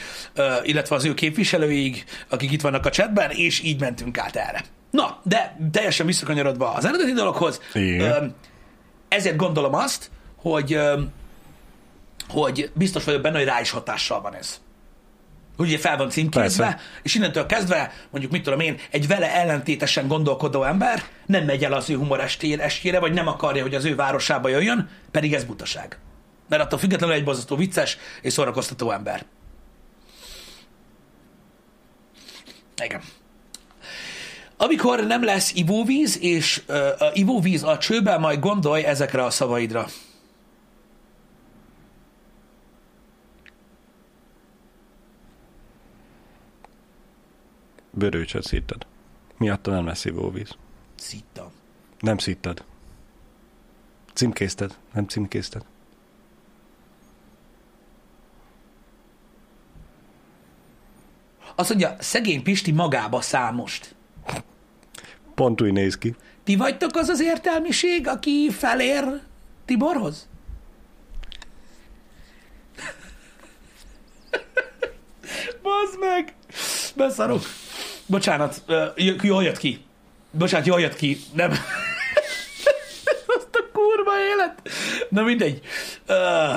illetve az ő képviselőig, akik itt vannak a chatben, és így mentünk át erre. Na, de teljesen visszakanyarodva az eredeti dologhoz. Igen. Ezért gondolom azt, hogy, hogy biztos vagyok benne, hogy rá is hatással van ez. Ugye fel van címkézve, Persze. és innentől kezdve, mondjuk mit tudom én, egy vele ellentétesen gondolkodó ember nem megy el az ő humor estére, estjére, vagy nem akarja, hogy az ő városába jöjjön, pedig ez butaság. Mert attól függetlenül egy bozasztó vicces és szórakoztató ember. Igen. Amikor nem lesz ivóvíz, és uh, a ivóvíz a csőben, majd gondolj ezekre a szavaidra. Bőrőcsöt szíttad. Miatta nem lesz ivóvíz. Szittam. Nem szíttad. Címkézted. Nem címkézted. Azt mondja, szegény Pisti magába számost. Pont úgy néz ki. Ti vagytok az az értelmiség, aki felér Tiborhoz? Bazd meg! Beszarok. Bocsánat, j- jól jött ki. Bocsánat, jól jött ki. Nem. Azt a kurva élet. Na mindegy. Ö,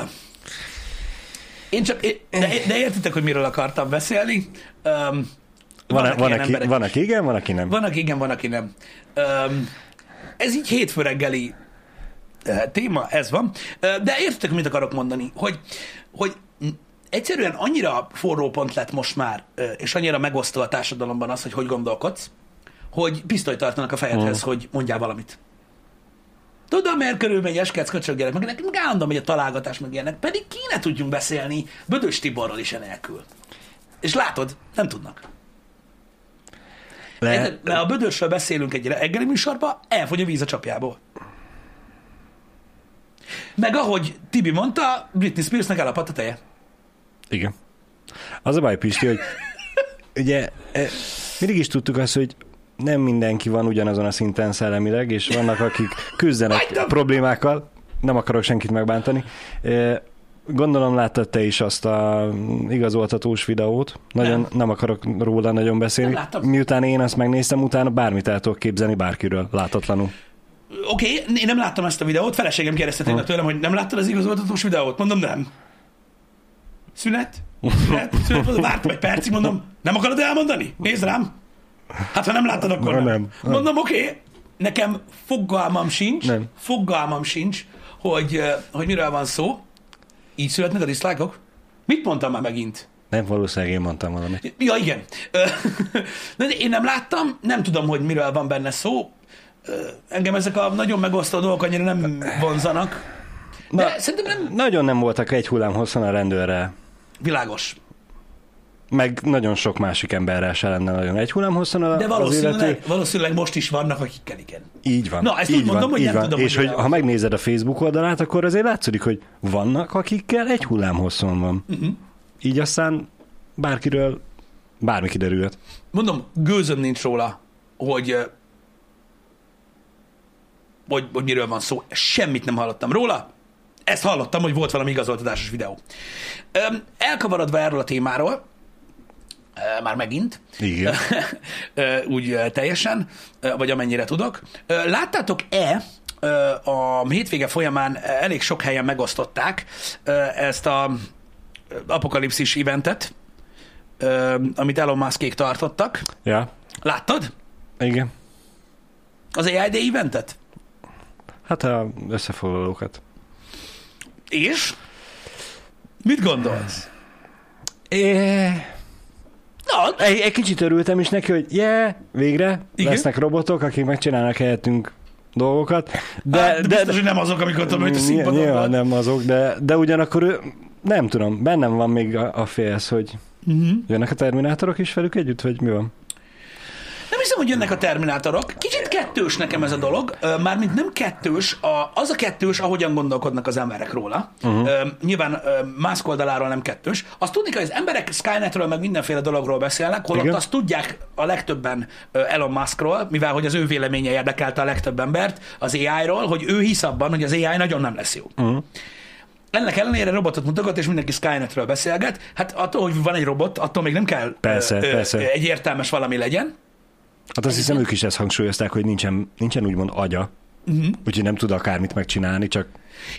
Én csak, én- de, de értitek, hogy miről akartam beszélni. Um, Van, van, aki, van, aki igen, van, aki nem. van, aki igen, van, aki nem. Um, ez így hétfő reggeli uh, téma, ez van. Uh, de értitek, mit akarok mondani? Hogy, hogy egyszerűen annyira forró pont lett most már, és annyira megosztó a társadalomban az, hogy hogy gondolkodsz, hogy pisztolyt tartanak a fejedhez, Mm. hogy mondjál valamit. Tudom, miért körülmegy, eskedsz, köcsögjelek, meg nekünk állandóan megy a találgatás, meg ilyenek, pedig kéne tudjunk beszélni Bödös Tiborról is enélkül. És látod, nem tudnak. Le? Mert ha Bödösről beszélünk egy reggeli műsorban, elfogy a víz a csapjából. Meg ahogy Tibi mondta, Britney Spearsnek elapadt a teje. Igen. Az a baj, Pisti, hogy ugye e, mindig is tudtuk azt, hogy nem mindenki van ugyanazon a szinten szellemileg, és vannak, akik küzdenek problémákkal, nem akarok senkit megbántani. E, Gondolom láttad te is azt a igazoltatós videót. Nagyon nem, Nem. akarok róla nagyon beszélni. Miután én azt megnéztem, utána bármit el tudok képzelni bárkiről, látatlanul. Oké, okay, én nem láttam ezt a videót, feleségem kérdezte tényleg tőlem, hogy nem láttad az igazoltatós videót? Mondom, nem. Szünet? Szünet? Szünet? Vártam egy percig, mondom, nem akarod elmondani? Nézd rám. Hát, ha nem láttad, akkor Na, nem. nem. Mondom, oké, okay. nekem fogalmam sincs, Nem. fogalmam sincs, hogy, hogy miről van szó. Így születnek a diszlájkok? Mit mondtam már megint? Nem, valószínűleg én mondtam valamit. Ja, igen. De én nem láttam, nem tudom, hogy miről van benne szó. Engem ezek a nagyon megosztó dolgok annyira nem vonzanak. De Na, szerintem nem Nagyon nem voltak egy hullám hosszan a rendőrrel. Világos. meg nagyon sok másik emberrel se lenne nagyon egy hullám hosszan a, De az valószínűleg, illető. valószínűleg most is vannak, akikkel igen. Így van. Na, ezt így úgy mondom, van, hogy így nem van. tudom, És hogy hogy ha megnézed a Facebook oldalát, akkor azért látszik, hogy vannak, akikkel egy hullám hosszon van. Uh-huh. Így aztán bárkiről bármi kiderülhet. Mondom, gőzöm nincs róla, hogy, hogy, hogy miről van szó. Semmit nem hallottam róla. Ezt hallottam, hogy volt valami igazoltatásos videó. Elkavarodva erről a témáról, már megint, Igen. Úgy teljesen, vagy amennyire tudok. Láttátok-e a hétvége folyamán elég sok helyen megosztották ezt a apokalipszis eventet, amit Elon Muskék tartottak. Ja, Láttad? igen. Az AI Day eventet? Hát a összefoglalókat. És? Mit gondolsz? É, Na, egy, egy kicsit örültem is neki, hogy yeah, végre Igen. Lesznek robotok, akik megcsinálnak helyettünk dolgokat. de, De, hát, de, de, biztos, hogy nem azok, amik ott hogy a színpadon Nyilván nem azok, de, de ugyanakkor ő, nem tudom, bennem van még a, a félsz, hogy Uh-huh. jönnek a terminátorok is velük együtt, vagy mi van? Nem hiszem, hogy jönnek a terminátorok. Kicsit kettős nekem ez a dolog. Ö, Mármint nem kettős, a, az a kettős, ahogyan gondolkodnak az emberek róla. Uh-huh. Nyilván ö, Musk oldaláról nem kettős. Azt tudni kell, hogy az emberek Skynetről, meg mindenféle dologról beszélnek, holott Igen. azt tudják a legtöbben ö, Elon Muskról, mivel hogy az ő véleménye érdekelte a legtöbb embert az AI-ról, hogy ő hisz abban, hogy az AI nagyon nem lesz jó. Uh-huh. Ennek ellenére robotot mutogat, és mindenki Skynetről beszélget. Hát attól, hogy van egy robot, attól még nem kell Persze, persze. egy értelmes valami legyen. Hát azt hiszem ők is ezt hangsúlyozták, hogy nincsen, nincsen úgymond agya, Uh-huh. Úgyhogy nem tud akármit megcsinálni, csak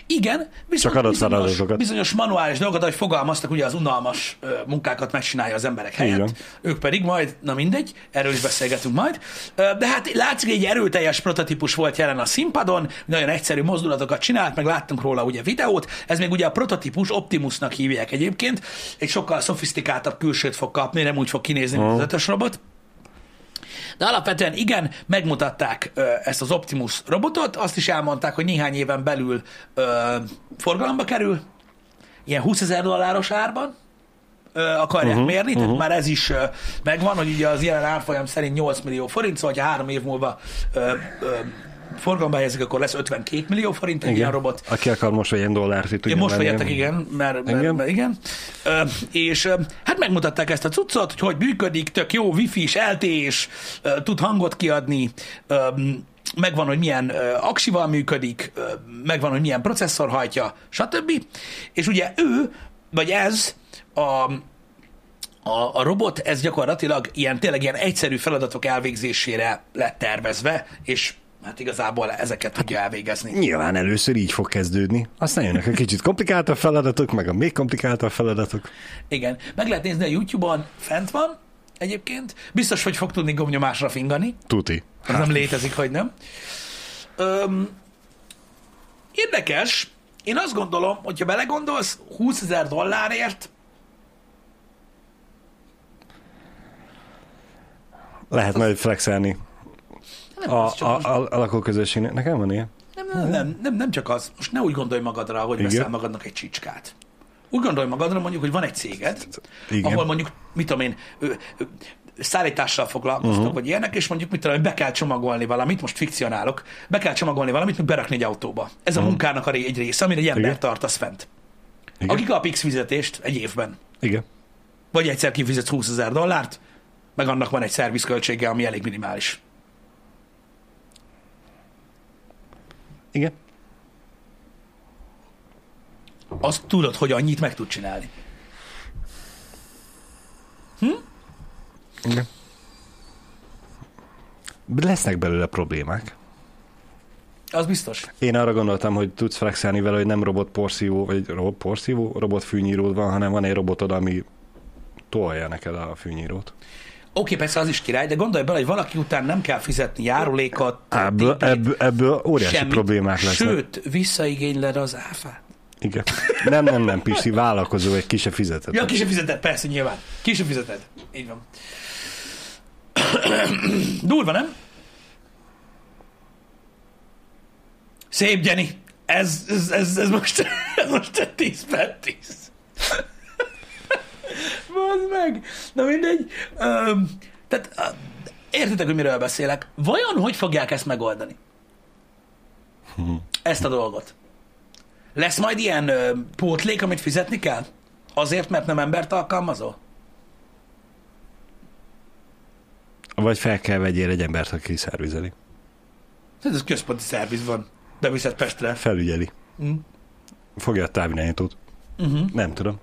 Igen, viszont Csak adott bizonyos, feladatokat. bizonyos manuális dolgokat, ahogy fogalmaztak, ugye az unalmas ö, munkákat megcsinálja az emberek helyett, van. ők pedig majd, na mindegy, erről is beszélgetünk majd. Ö, De hát látszik, egy erőteljes prototípus volt jelen a színpadon, nagyon egyszerű mozdulatokat csinált, meg láttunk róla ugye videót, ez még ugye a prototípus Optimusnak hívják egyébként, egy sokkal szofisztikáltabb külsőt fog kapni, nem úgy fog kinézni, mint az ötös robot. De alapvetően igen, megmutatták ö, ezt az Optimus robotot, azt is elmondták, hogy néhány éven belül ö, forgalomba kerül, ilyen 20 ezer dolláros árban akarják uh-huh, mérni, tehát uh-huh. már ez is megvan, hogy ugye az jelen árfolyam szerint 8 millió forint, szóval ha három év múlva ö, ö, forgalomba helyezik, akkor lesz 52 millió forint egy ilyen robot. Aki akar most vegyen dollárt, itt tudja most vegyetek, igen, mert, mert, Igen. mert igen. Ö, és hát megmutatták ezt a cuccot, hogy hogy működik, tök jó, wifi-s, LTE-s, tud hangot kiadni, ö, megvan, hogy milyen aksival működik, megvan, hogy milyen processzor hajtja, stb. És ugye ő, vagy ez a, a, a robot, ez gyakorlatilag ilyen, tényleg ilyen egyszerű feladatok elvégzésére lett tervezve, és hát igazából ezeket tudja elvégezni. Nyilván először így fog kezdődni. Aztán jönnek a kicsit komplikáltabb feladatok, meg a még komplikáltabb feladatok. Igen. Meg lehet nézni a YouTube-on, fent van egyébként. Biztos, hogy fog tudni gomnyomásra fingani. Tuti. Ez nem létezik, hogy nem. Öm, érdekes. Én azt gondolom, hogyha belegondolsz, 20 ezer dollárért, Lehet majd flexelni nem, a, a, most- a, a lakóközösségnek. Nekem van ilyen? nem, nem, nem, nem, nem csak az. Most ne úgy gondolj magadra, hogy Igen. veszel magadnak egy csicskát. Úgy gondolj magadra, mondjuk, hogy van egy céged, Igen. ahol mondjuk, mit tudom én, ö, ö, szállítással foglalkoztok, uh-huh. vagy ilyenek, és mondjuk, mit tudom, be kell csomagolni valamit, most fikcionálok, be kell csomagolni valamit, meg berakni egy autóba. Ez a munkának a ré- egy része, amire egy ember Igen. tartasz fent. Igen. Aki kap X fizetést egy évben, Igen. vagy egyszer kifizetsz 20 ezer dollárt, meg annak van egy szervizköltsége, ami elég minimális. Igen. Azt tudod, hogy annyit meg tud csinálni. Igen. Lesznek belőle problémák. Az biztos. Én arra gondoltam, hogy tudsz flexelni vele, hogy nem robot porszívó, vagy robot porszívó, robot fűnyíród van, hanem van egy robotod, ami tolja neked a fűnyírót. Oké, persze az is király, de gondolj bele, hogy valaki után nem kell fizetni járulékot, Ebből, ebből, ebből óriási semmit. problémák lesznek. Sőt, visszaigényled az áfát. Igen. Nem, nem, nem, Pisti, vállalkozó, egy ki se fizetett. Ja, ki sem fizeted, persze, nyilván. Ki sem fizeted. Így van. Durva, nem? Szép, Jenny. Ez, ez, ez, ez most, ez most egy 10 per 10. Bazd meg. Na mindegy. Öm, tehát ö, értitek, hogy miről beszélek. Vajon hogy fogják ezt megoldani? Ezt a dolgot. Lesz majd ilyen ö, pótlék, amit fizetni kell? Azért, mert nem embert alkalmazol? Vagy fel kell vegyél egy embert, aki szervizeli. Hát Ez központi szerviz van. Beviszed Pestre. Felügyeli. Mm. Fogja a távirányítót. Uh-huh. Nem tudom.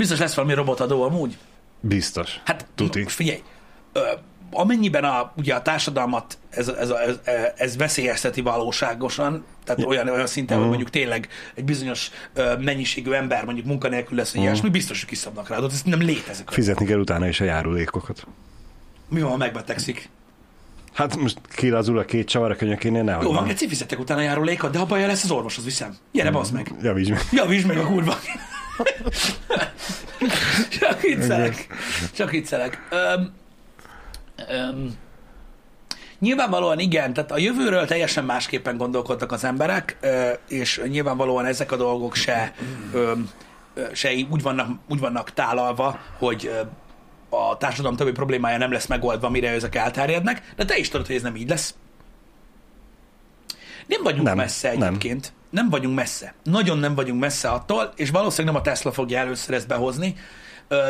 Biztos lesz valami robotadó amúgy. Biztos. Hát Tuti. most figyelj, ö, amennyiben a, ugye a társadalmat ez, ez, ez, ez veszélyezteti valóságosan, tehát olyan, olyan szinten, hogy Mhm. mondjuk tényleg egy bizonyos ö, mennyiségű ember mondjuk munkanélkül lesz, vagy ilyesmi, biztos, hogy kiszabnak rá, ez nem létezik. Fizetni kell utána is a járulékokat. Mi van, ha megbetegszik? Hát most kilazul a két csavar a könyökénél, nehogy Jó van. Geci, fizettek utána járulékot, de ha baja lesz, az orvoshoz viszem. Gyere, bazd meg. Javíts meg. Javíts meg a kurva. Csak viccelek. Csak viccelek. Öm, öm, nyilvánvalóan igen, tehát a jövőről teljesen másképpen gondolkodtak az emberek, és nyilvánvalóan ezek a dolgok se, se úgy vannak, úgy vannak tálalva, hogy a társadalom többi problémája nem lesz megoldva, mire ezek elterjednek, de te is tudod, hogy ez nem így lesz. Nem vagyunk nem, messze egyébként. Nem. Nem vagyunk messze. Nagyon nem vagyunk messze attól, és valószínűleg nem a Tesla fogja először ezt behozni,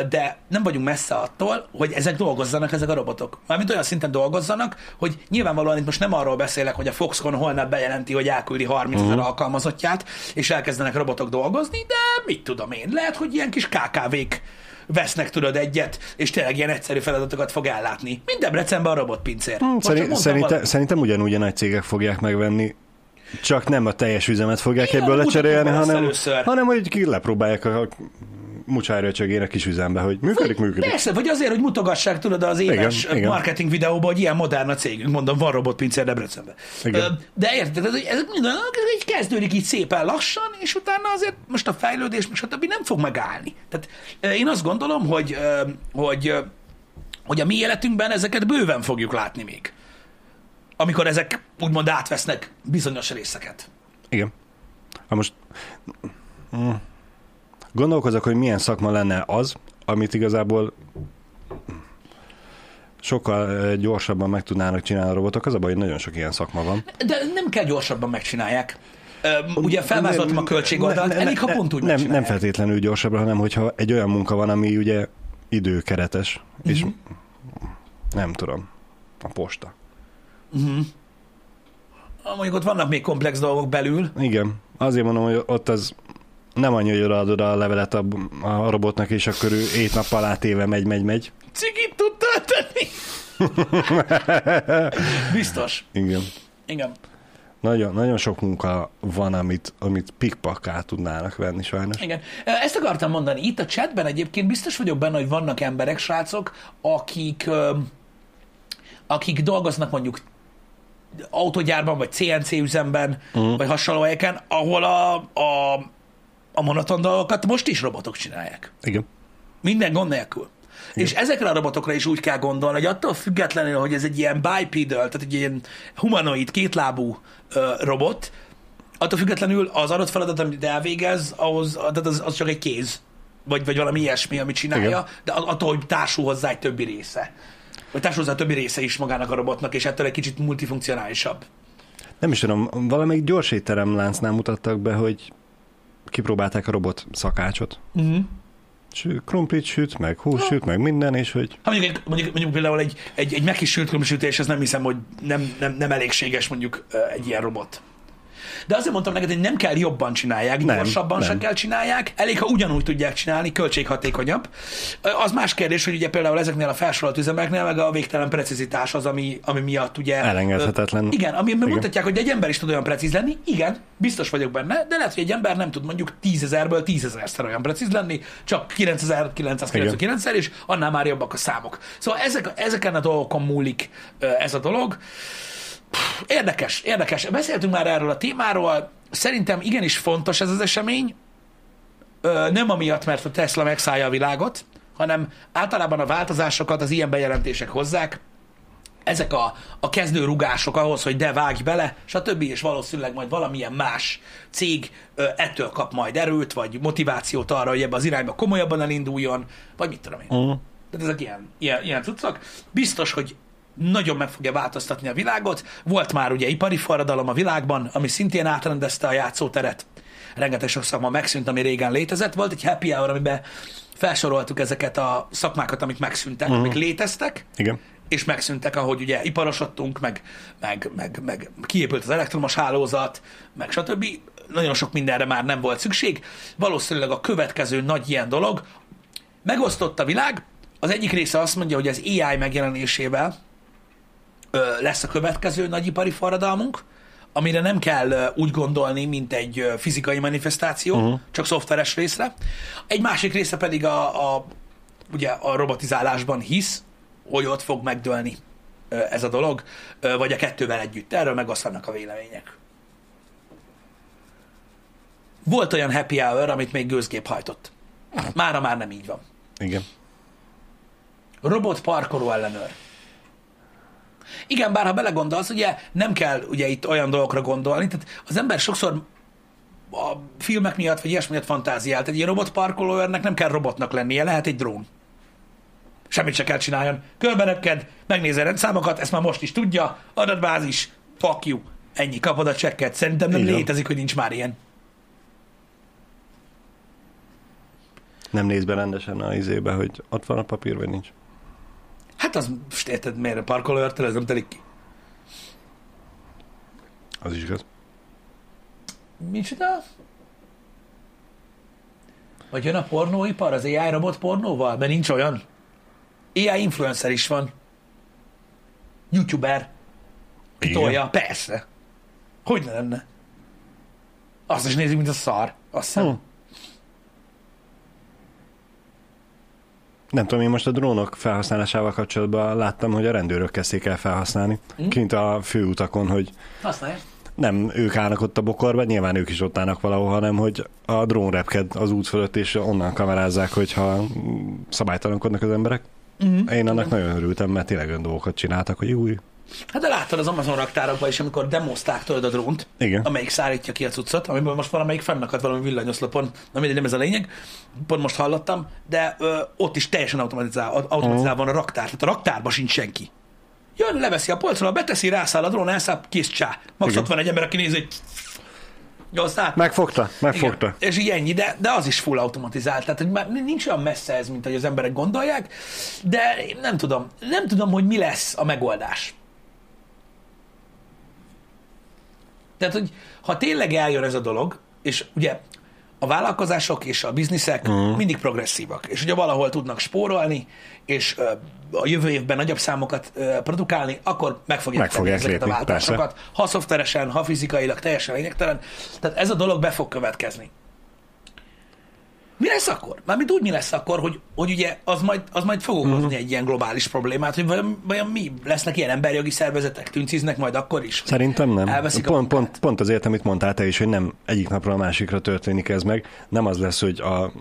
de nem vagyunk messze attól, hogy ezek dolgozzanak, ezek a robotok. Mármint olyan szinten dolgozzanak, hogy nyilvánvalóan itt most nem arról beszélek, hogy a Foxconn holnap bejelenti, hogy elküldi 30 ezer uh-huh. alkalmazottját, és elkezdenek robotok dolgozni, de mit tudom én, lehet, hogy ilyen kis KKV-k vesznek tudod egyet, és tényleg ilyen egyszerű feladatokat fog ellátni. Mint Debrecenben a robotpincér. Hmm, szerint, szerintem, valamit. szerintem ugyanúgy a nagy cégek fogják megvenni, csak nem a teljes üzemet fogják Igen, ebből lecserélni, hanem, először. hanem hogy lepróbálják a mucsáröcsögén a kis üzembe, hogy működik, működik. Persze, vagy azért, hogy mutogassák, tudod, az éves Igen, igen. marketing videóban, hogy ilyen modern a cégünk, mondom, van robotpincér Debrecenben. Igen. De érted, ez, ez így kezdődik így szépen lassan, és utána azért most a fejlődés, most a többi nem fog megállni. Tehát én azt gondolom, hogy, hogy, hogy a mi életünkben ezeket bőven fogjuk látni még. Amikor ezek úgymond átvesznek bizonyos részeket. Igen. Ha most mm, gondolkozok, hogy milyen szakma lenne az, amit igazából sokkal gyorsabban meg tudnának csinálni a robotok, az a baj, hogy nagyon sok ilyen szakma van. De nem kell gyorsabban megcsinálják. Ugye felvázoltam a költségoldalt, Ne- ne- elég, ha ne- pont úgy nem, nem feltétlenül gyorsabban, hanem hogyha egy olyan munka van, ami ugye időkeretes, és Mhm. nem tudom, a posta. Ah, Mondjuk ott vannak még komplex dolgok belül. Igen, azért mondom, hogy ott az nem annyi, hogy odaadod a levelet a, a robotnak, és akkor ő ét nappal átéve megy, megy, megy. Cigit tud tölteni. Biztos. Igen. Igen. Nagyon, nagyon sok munka van, amit, amit pikpakká tudnának venni sajnos. Igen. Ezt akartam mondani. Itt a chatben egyébként biztos vagyok benne, hogy vannak emberek, srácok, akik, akik dolgoznak mondjuk autogyárban, vagy CNC üzemben, uh-huh. vagy hasonló helyeken, ahol a, a, a monoton dolgokat most is robotok csinálják. Igen. Minden gond nélkül. Igen. És ezekre a robotokra is úgy kell gondolni, hogy attól függetlenül, hogy ez egy ilyen bipedal, tehát egy ilyen humanoid, kétlábú ö, robot, attól függetlenül az adott feladat, amit elvégez, ahhoz, tehát az, az csak egy kéz, vagy, vagy valami ilyesmi, amit csinálja, Igen. de attól, hogy társul hozzá egy többi része. Vagy társul hozzá a többi része is magának a robotnak, és ettől egy kicsit multifunkcionálisabb. Nem is tudom, valamelyik gyors étteremláncnál mutattak be, hogy kipróbálták a robot szakácsot. Uh-huh. Krumplit süt, meg hús süt, meg minden, és hogy Ha mondjuk, mondjuk, mondjuk például egy, egy, egy megis sült krumsütés, az nem hiszem, hogy nem, nem, nem elégséges mondjuk egy ilyen robot. De azért mondtam neked, hogy nem kell jobban csinálják, Nem, gyorsabban nem. se kell csinálják, elég, ha ugyanúgy tudják csinálni, költséghatékonyabb. Az más kérdés, hogy ugye például ezeknél a felsorolt üzemeknél meg a végtelen precizitás az, ami, ami miatt ugye... Elengedhetetlen. Igen, ami Igen. mutatják, hogy egy ember is tud olyan precíz lenni, igen, biztos vagyok benne, de lehet, hogy egy ember nem tud mondjuk 10.000-ből 10.000-szer olyan precíz lenni, csak 9999-szer, és annál már jobbak a számok. Szóval ezek, ezeken a dolgokon múlik ez a dolog. Érdekes, érdekes. Beszéltünk már erről a témáról. Szerintem igenis fontos ez az esemény. Ö, Nem amiatt, mert a Tesla megszállja a világot, hanem általában a változásokat az ilyen bejelentések hozzák. Ezek a, a kezdő rugások ahhoz, hogy de vágj bele, stb. és valószínűleg majd valamilyen más cég ö, ettől kap majd erőt, vagy motivációt arra, hogy ebbe az irányba komolyabban elinduljon, vagy mit tudom én. uh, Tehát ezek ilyen, ilyen, ilyen cuccok. Biztos, hogy nagyon meg fogja változtatni a világot. Volt már ugye ipari forradalom a világban, ami szintén átrendezte a játszóteret. Rengeteg sok szakma megszűnt, ami régen létezett. Volt egy happy hour, amiben felsoroltuk ezeket a szakmákat, amik megszűntek, uh-huh. amik léteztek, igen. és megszűntek, ahogy ugye iparosodtunk, meg, meg, meg, meg kiépült az elektromos hálózat, meg stb. Nagyon sok mindenre már nem volt szükség. Valószínűleg a következő nagy ilyen dolog megosztott a világ. Az egyik része azt mondja, hogy az AI megjelenésével lesz a következő nagyipari forradalmunk, amire nem kell úgy gondolni, mint egy fizikai manifestáció, uh-huh. csak szoftveres részre. Egy másik része pedig a, a, ugye a robotizálásban hisz, hogy ott fog megdőlni ez a dolog, vagy a kettővel együtt. Erről megoszlanak a vélemények. Volt olyan happy hour, amit még gőzgép hajtott. Mára már nem így van. Igen. Robot parkoló ellenőr. Igen, bár ha belegondolsz, ugye nem kell ugye itt olyan dolgokra gondolni, tehát az ember sokszor a filmek miatt, vagy ilyesmi miatt fantáziált. Egy ilyen robot parkolóőrnek nem kell robotnak lennie, lehet egy drón. Semmit se kell csináljon. Körbenökked, megnézi a rendszámokat, ezt már most is tudja, adatbázis, fuck you. Ennyi, kapod a csekket. Szerintem nem van. létezik, hogy nincs már ilyen. Nem néz be rendesen a izébe, hogy ott van a papír, vagy nincs. Hát az, most érted, miért a parkolóőrtől ez nem telik ki. Az is igaz. Micsoda? Vagy jön a pornóipar az AI robot pornóval? Mert nincs olyan. AI influencer is van. YouTuber. Kitolja. Persze. Hogy ne lenne? Azt is nézik, mint a szar. Azt hiszem. Hm. Nem tudom, én most a drónok felhasználásával kapcsolatban láttam, hogy a rendőrök kezdték el felhasználni. Hm? Kint a főutakon, hogy Használják. nem ők állnak ott a bokorban, nyilván ők is ott állnak valahol, hanem hogy a drón repked az út fölött, és onnan kamerázzák, hogyha mm, szabálytalankodnak az emberek. Mm. Én annak nagyon örültem, mert tényleg olyan dolgokat csináltak, hogy új. Hát de láttad az Amazon raktárokban is, amikor demozták tőled a drónt, Igen. amelyik szállítja ki a cuccot, amiből most valamelyik fennakadt valami villanyoszlopon, na mindegy, nem ez a lényeg, pont most hallottam, de ö, ott is teljesen automatizál, automatizálva van a raktár, tehát a raktárban sincs senki. Jön, leveszi a polcról, beteszi, rászáll a drón, elszáll, kész csá. Max Igen. ott van egy ember, aki nézi, hogy jó, aztán Megfogta, megfogta. igen, és így ennyi, de, de az is full automatizált. Tehát hogy már nincs olyan messze ez, mint hogy az emberek gondolják, de én nem tudom, nem tudom, hogy mi lesz a megoldás. Tehát, hogy ha tényleg eljön ez a dolog, és ugye a vállalkozások és a bizniszek uh-huh. mindig progresszívak, és ugye valahol tudnak spórolni, és a jövő évben nagyobb számokat produkálni, akkor meg fogják, Meg fogják ezeket lépni, a váltásokat, ha szoftveresen, ha fizikailag, teljesen lényegtelen. Tehát ez a dolog be fog következni. Mi lesz akkor? Mármint úgy mi lesz akkor, hogy, hogy ugye az majd, az majd fog okozni uh-huh. egy ilyen globális problémát, hogy vajon, vajon mi? Lesznek ilyen emberjogi szervezetek, tünciznek majd akkor is? Szerintem nem. Elveszik a pont, munkát? pont, pont azért, amit mondtál te is, hogy nem egyik napról a másikra történik ez meg. Nem az lesz, hogy a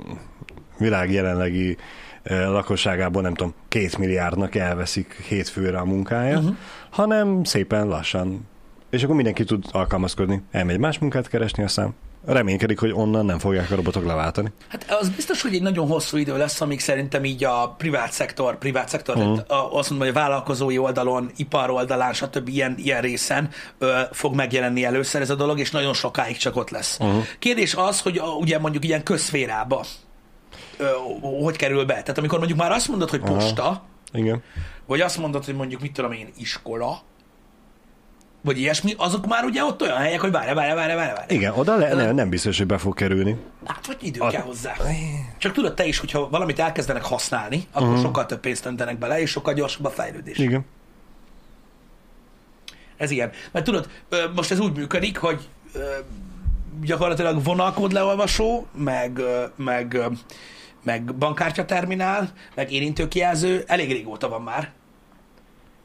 világ jelenlegi lakosságából, nem tudom, két milliárdnak elveszik hétfőre a munkája, Mhm. uh-huh. hanem szépen lassan. És akkor mindenki tud alkalmazkodni. Elmegy más munkát keresni, aztán reménykedik, hogy onnan nem fogják a robotok leváltani. Hát az biztos, hogy egy nagyon hosszú idő lesz, amíg szerintem így a privát szektor, privát szektor, uh-huh. tehát azt mondom, hogy a vállalkozói oldalon, ipar oldalán, stb. ilyen, ilyen részen ö, fog megjelenni először ez a dolog, és nagyon sokáig csak ott lesz. Uh-huh. Kérdés az, hogy a, ugye mondjuk ilyen közszférába ö, hogy kerül be. Tehát amikor mondjuk már azt mondod, hogy posta, uh-huh. Igen. vagy azt mondod, hogy mondjuk mit tudom én, iskola, vagy ilyesmi, azok már ugye ott olyan helyek, hogy várj, várj, várj, várj. Igen, oda le, ne, nem biztos, hogy be fog kerülni. Hát, vagy idő kell hozzá. Csak tudod te is, hogyha valamit elkezdenek használni, akkor uh-huh. sokkal több pénzt öntenek bele, és sokkal gyorsabb a fejlődés. Igen. Ez ilyen. Mert tudod, most ez úgy működik, hogy gyakorlatilag vonalkód leolvasó, meg, meg, meg bankkártyaterminál, meg érintőkijelző elég régóta van már.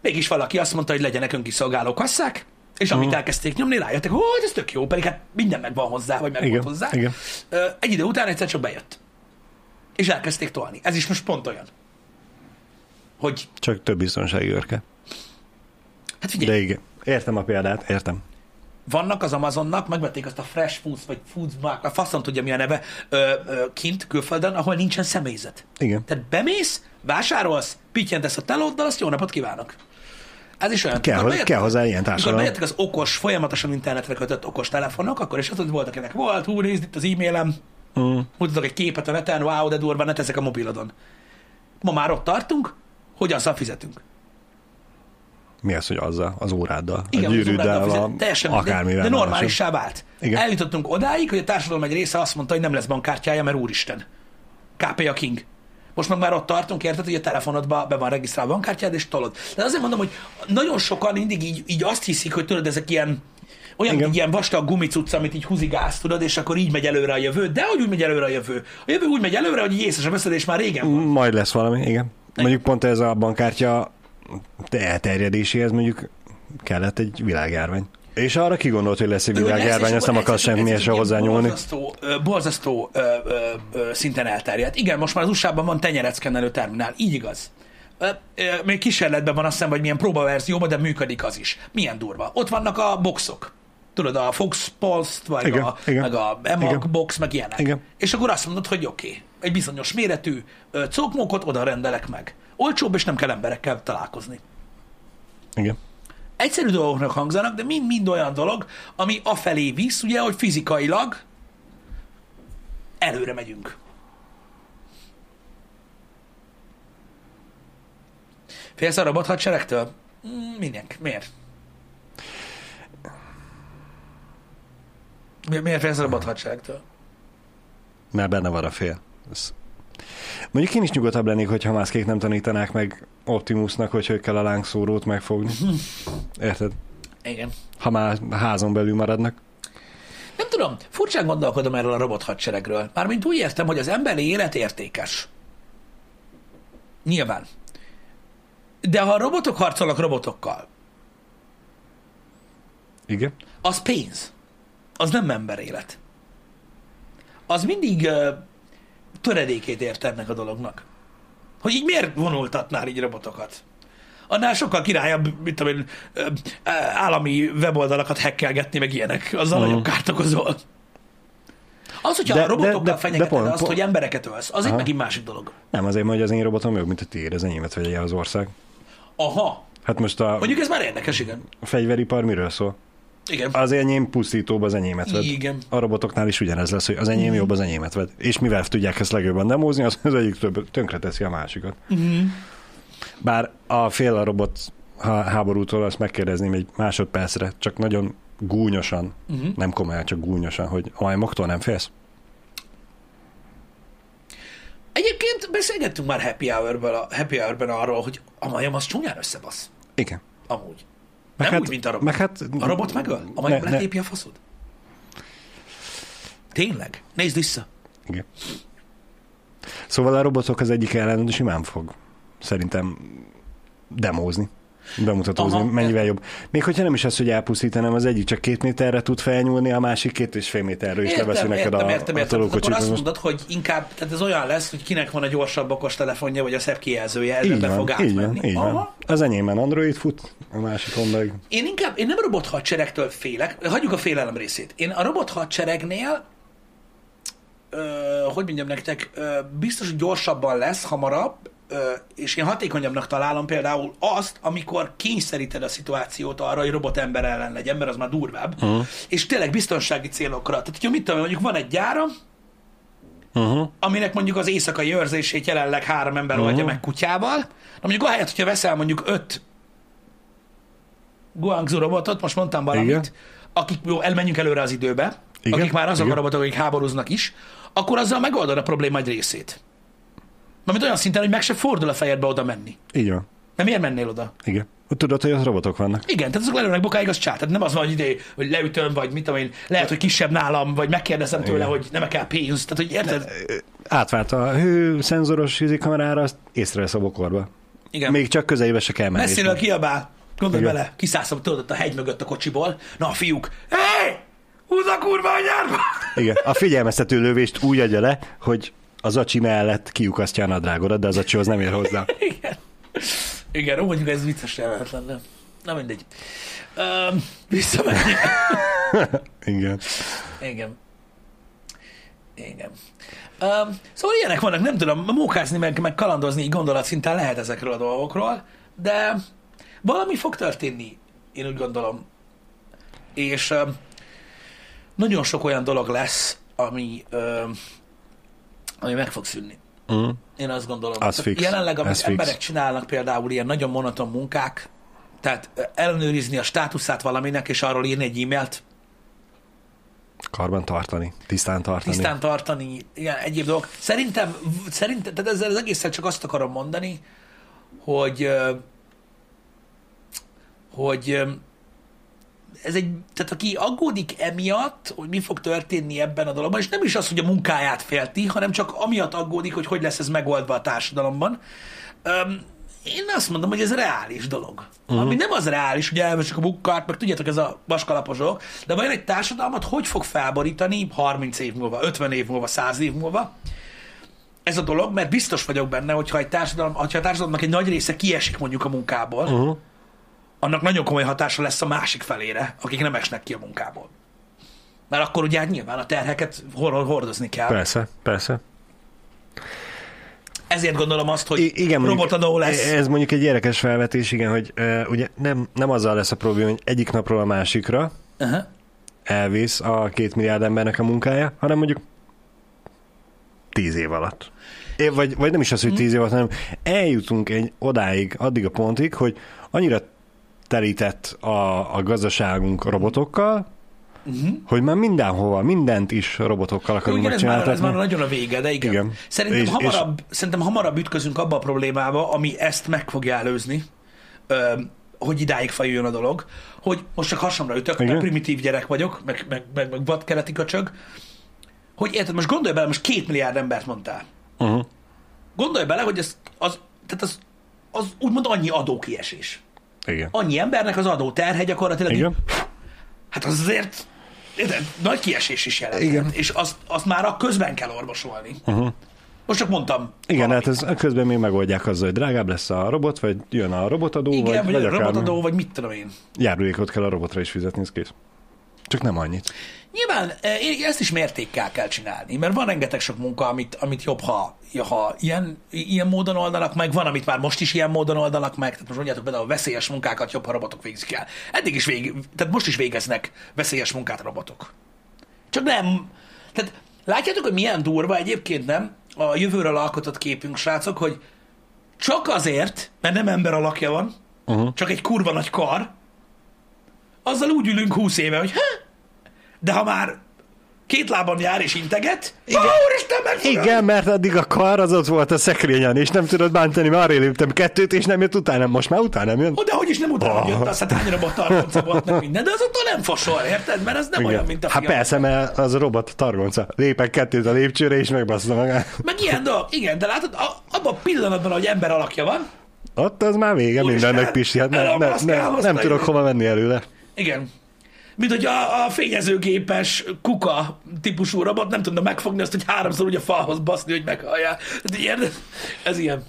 Mégis valaki azt mondta, hogy legyenek önkiszolgáló kasszák, és amit Mhm. elkezdték nyomni, rájöttek, hogy ez tök jó, pedig hát minden megvan hozzá, vagy megvan hozzá. igen. Egy idő után egyszer csak bejött. És elkezdték tolni. Ez is most pont olyan. Hogy, Csak több biztonsági őrke. hát figyelj, De igen. Értem a példát, értem. vannak az Amazonnak, megvették azt a Fresh Foods, vagy Foods Mark, a faszom tudja mi a neve, ö, ö, kint, külföldön, ahol nincsen személyzet. Igen. Tehát bemész, vásárolsz, pittyentesz a telóddal, azt jó napot kívánok. Ez is olyan. Kell, bejöttek- kell hozzá ilyen társadalom. bejöttek az okos, folyamatosan internetre kötött okos telefonok, akkor is az, hogy volt, akinek volt, hú, nézd itt az e-mailem, Mm. mutatok egy képet a neten, wow, de durva, ne teszek a mobilodon. Ma már ott tartunk, hogy azzal fizetünk. Mi az, hogy azzal, az óráddal, Igen, a az gyűrűddel, óráddal a, fizet- teljesen akármivel. de más. normálissá vált. Igen. Eljutottunk odáig, hogy a társadalom egy része azt mondta, hogy nem lesz bankkártyája, mert úristen. KP a king. Most meg már ott tartunk, érted, hogy a telefonodba be van regisztrálva a bankkártyád, és tolod. De azért mondom, hogy nagyon sokan mindig így, így azt hiszik, hogy tudod, ezek ilyen olyan Igen. ilyen vastag gumicucc, amit így húzigálsz, tudod, és akkor így megy előre a jövő. De hogy úgy megy előre a jövő? A jövő úgy megy előre, hogy észre veszed, és már régen van. Majd lesz valami, igen. Mondjuk pont ez a bankkártya elterjedéséhez mondjuk kellett egy világjárvány. És arra ki gondolt, hogy lesz egy világjárvány, azt nem akar semmi se csak hozzá ilyen nyúlni. Borzasztó, borzasztó ö, ö, ö, szinten elterjedt. Igen, most már az USA-ban van tenyereckenelő terminál, így igaz. Ö, ö, még kísérletben van azt hiszem, hogy milyen próbaverzióban, de működik az is. Milyen durva. Ott vannak a boxok. Tudod, a Fox Pulse, vagy Igen, a, igen, meg a EMAG igen. box, meg ilyenek. Igen. És akkor azt mondod, hogy oké, okay, egy bizonyos méretű cokmókot oda rendelek meg. Olcsóbb, és nem kell emberekkel találkozni Igen. Egyszerű dolgoknak hangzanak, de mind-mind olyan dolog, ami afelé visz, ugye, hogy fizikailag előre megyünk. Félsz a robot hadseregtől? Mm, Mindenki. Miért? Mi- Miért félsz a robot hadseregtől? Mert benne van a fél. Ez... Mondjuk én is nyugodtabb lennék, hogyha mászkék nem tanítanák meg Optimusnak, hogy hogy kell a lángszórót megfogni. Érted? Igen. Ha már házon belül maradnak. Nem tudom, furcsán gondolkodom erről a robot hadseregről. Mármint úgy értem, hogy az emberi élet értékes. Nyilván. De ha a robotok harcolnak robotokkal, Igen? az pénz. Az nem emberélet. Az mindig uh, töredékét ért ennek a dolognak. Hogy így miért vonultatnál így robotokat? Annál sokkal királyabb, mit tudom én, állami weboldalakat hekkelgetni, meg ilyenek. Azzal Mhm. nagyobb kárt okozol. Az, hogyha De- a robotokkal de- de- fenyegeted de pont- azt, pont- hogy embereket ölsz, az egy Aha. megint másik dolog. Nem azért, hogy az én robotom jobb, mint a tiéd, az enyémet vegye az ország. Aha. Hát most a Mondjuk ez már érdekes, igen. fegyveripar miről szól? Igen. Az enyém pusztítóbb az enyémet ved. Igen. A robotoknál is ugyanez lesz, hogy az enyém jobb az enyémet ved. És mivel tudják ezt legjobban demózni, az, az egyik több, tönkre teszi a másikat. Uh-huh. Bár a fél a robot há- háborútól azt megkérdezném egy másodpercre, csak nagyon gúnyosan, Uh-huh. nem komolyan, csak gúnyosan, hogy a majmoktól nem félsz? Egyébként beszélgettünk már happy, hour a, happy hour-ben arról, hogy a majom az csúnyán összebasz. Igen. Amúgy. Meg Nem úgy, mint a robot. Meg hát, A robot megöl? A ne- letépi a faszod? Tényleg? Nézd vissza. Igen. Szóval a robotok az egyik ellen simán fog szerintem demózni, bemutatózni, Aha, mennyivel jobb. Még hogyha nem is az, hogy elpusztítanám, az egyik csak két méterre tud felnyúlni, a másik két és fél méterről is leveszi neked értem, a, értem, a értem. Tehát Akkor azt mondod, hogy inkább, tehát ez olyan lesz, hogy kinek van a gyorsabb okos telefonja, vagy a szebb kijelzője, be van, fog így van, átmenni. így Aha. van. Az enyémben Android fut, a másikon meg... Én inkább, én nem robot hadseregtől félek, hagyjuk a félelem részét. Én a robot hadseregnél, ö, hogy mondjam nektek, ö, biztos, hogy gyorsabban lesz, hamarabb, és én hatékonyabbnak találom például azt, amikor kényszeríted a szituációt arra, hogy robot ember ellen legyen, mert az már durvább, uh-huh. és tényleg biztonsági célokra. Tehát, hogyha mit tudom, mondjuk van egy gyára, Uh-huh. aminek mondjuk az éjszakai őrzését jelenleg három ember Mhm. oldja meg kutyával. Na mondjuk ahelyett, hogyha veszel mondjuk öt Guangzhou robotot, most mondtam valamit, Igen. akik, jó, elmenjünk előre az időbe, Igen, akik már azok igen. a robotok, akik háborúznak is, akkor azzal megoldod a probléma egy részét. Mármint olyan szinten, hogy meg se fordul a fejedbe oda menni. Így van. Nem miért mennél oda? Igen. Tudod, hogy az robotok vannak. Igen, tehát azok lelőnek bokáig, az csát. Tehát nem az van, hogy idő, hogy leütöm, vagy mit tudom én, lehet, hogy kisebb nálam, vagy megkérdezem tőle, Igen. hogy nem kell pénz. Tehát, hogy érted? Átvált a hő szenzoros kamerára, azt észrevesz a bokorba. Igen. Még csak közelébe se kell menni. Messziről kiabál. Gondolj Igen. bele, kiszállszom tudod a hegy mögött a kocsiból. Na, a fiúk, hé! Húzd a kurva anyárba! Igen, a figyelmeztető lövést úgy adja le, hogy az acsi mellett kiukasztja a nadrágodat, de az acsihoz nem ér hozzá. Igen. Igen, ó, mondjuk ez vicces jelenet lenne. Na mindegy. Um, visszamegyek. Igen. Igen. Igen. Um, szóval ilyenek vannak, nem tudom, mókázni, meg, meg kalandozni így gondolatszinten lehet ezekről a dolgokról, de valami fog történni, én úgy gondolom. És um, nagyon sok olyan dolog lesz, ami, um, ami meg fog szűnni. Mm. Én azt gondolom. Az fix. Jelenleg, amit Ez fix. emberek csinálnak például ilyen nagyon monoton munkák, tehát ellenőrizni a státuszát valaminek, és arról írni egy e-mailt, Karban tartani, tisztán tartani. tisztán tartani, ilyen egyéb dolgok. Szerintem, szerintem tehát ezzel az egészen csak azt akarom mondani, hogy hogy ez egy, tehát aki aggódik emiatt, hogy mi fog történni ebben a dologban, és nem is az, hogy a munkáját félti, hanem csak amiatt aggódik, hogy hogy lesz ez megoldva a társadalomban. Öm, én azt mondom, hogy ez reális dolog. Uh-huh. Ami nem az reális, hogy elvesek a munkát, meg tudjátok, ez a vaskalaposok, de vajon egy társadalmat hogy fog felborítani 30 év múlva, 50 év múlva, 100 év múlva? Ez a dolog, mert biztos vagyok benne, hogyha, egy társadalom, hogyha a társadalomnak egy nagy része kiesik mondjuk a munkából, Uh-huh. Annak nagyon komoly hatása lesz a másik felére, akik nem esnek ki a munkából. Mert akkor ugye hát nyilván a terheket hor- hordozni kell. Persze, persze. Ezért gondolom azt, hogy I- igen, robotadó lesz. Ez mondjuk egy érdekes felvetés, igen, hogy uh, ugye nem, nem azzal lesz a probléma, hogy egyik napról a másikra Uh-huh. elvész a két milliárd embernek a munkája, hanem mondjuk tíz év alatt. É, vagy, vagy nem is az, hogy tíz év alatt, hanem eljutunk egy odáig, addig a pontig, hogy annyira telített a, a gazdaságunk robotokkal, Uh-huh. Hogy már mindenhova, mindent is robotokkal akarunk Igen, ez már, ez megcsináltatni. már nagyon a vége, de igen. Igen. Szerintem, És- hamarabb, szerintem hamarabb ütközünk abba a problémába, ami ezt meg fogja előzni, hogy idáig fajuljon a dolog, hogy most csak hasamra ütök, Igen. mert primitív gyerek vagyok, meg, meg, meg, meg vadkereti köcsög, hogy érted, most gondolj bele, most két milliárd embert mondtál. Uh-huh. Gondolj bele, hogy ez, az, tehát az, az úgymond annyi adókiesés. Igen. Annyi embernek az adó terhe gyakorlatilag így Igen. Hát az azért érted, nagy kiesés is jelent. Igen. És azt, azt már a közben kell orvosolni. Uh-huh. Most csak mondtam. Igen, valamit. hát ez közben még megoldják azzal, hogy drágább lesz a robot, vagy jön a robotadó, Igen, vagy, vagy, vagy a robotadó, vagy mit tudom én. járulékot kell a robotra is fizetni, ez kész. Csak nem annyit. Nyilván én- ezt is mértékkel kell csinálni, mert van rengeteg sok munka, amit, amit jobb, ha, ha ilyen, ilyen módon oldanak meg, van, amit már most is ilyen módon oldanak meg, tehát most mondjátok például a veszélyes munkákat jobb, ha robotok végzik el. Eddig is vég, tehát most is végeznek veszélyes munkát robotok. Csak nem, tehát látjátok, hogy milyen durva egyébként nem a jövőről alkotott képünk, srácok, hogy csak azért, mert nem ember alakja van, Uh-huh. csak egy kurva nagy kar, azzal úgy ülünk húsz éve, hogy ha? De ha már két lábon jár és integet, igen. Ó! Igen, mert addig a kar az ott volt a szekrényen, és nem tudod bántani, már arra léptem kettőt, és nem jött utána, most már utána nem jön. Ó, de hogy is nem utána Ah. jött, azt hát hány robot tartonca volt meg minden, de azóta nem fosol, érted? Mert ez nem Igen. olyan, mint a Hát persze, mert az a robot targonca. Lépek kettőt a lépcsőre, és megbassza magát. Meg ilyen dolog, igen, de látod, a, abban a pillanatban, hogy ember alakja van, Ott az már vége Úristen, mindennek, Pisti. Hát ne, ne, ne, nem tudok hova menni előle. igen, mint hogy a, a fényezőgépes kuka típusú robot nem tudna megfogni azt, hogy háromszor úgy a falhoz baszni, hogy meghallják. Tehát ilyen, ez ilyen.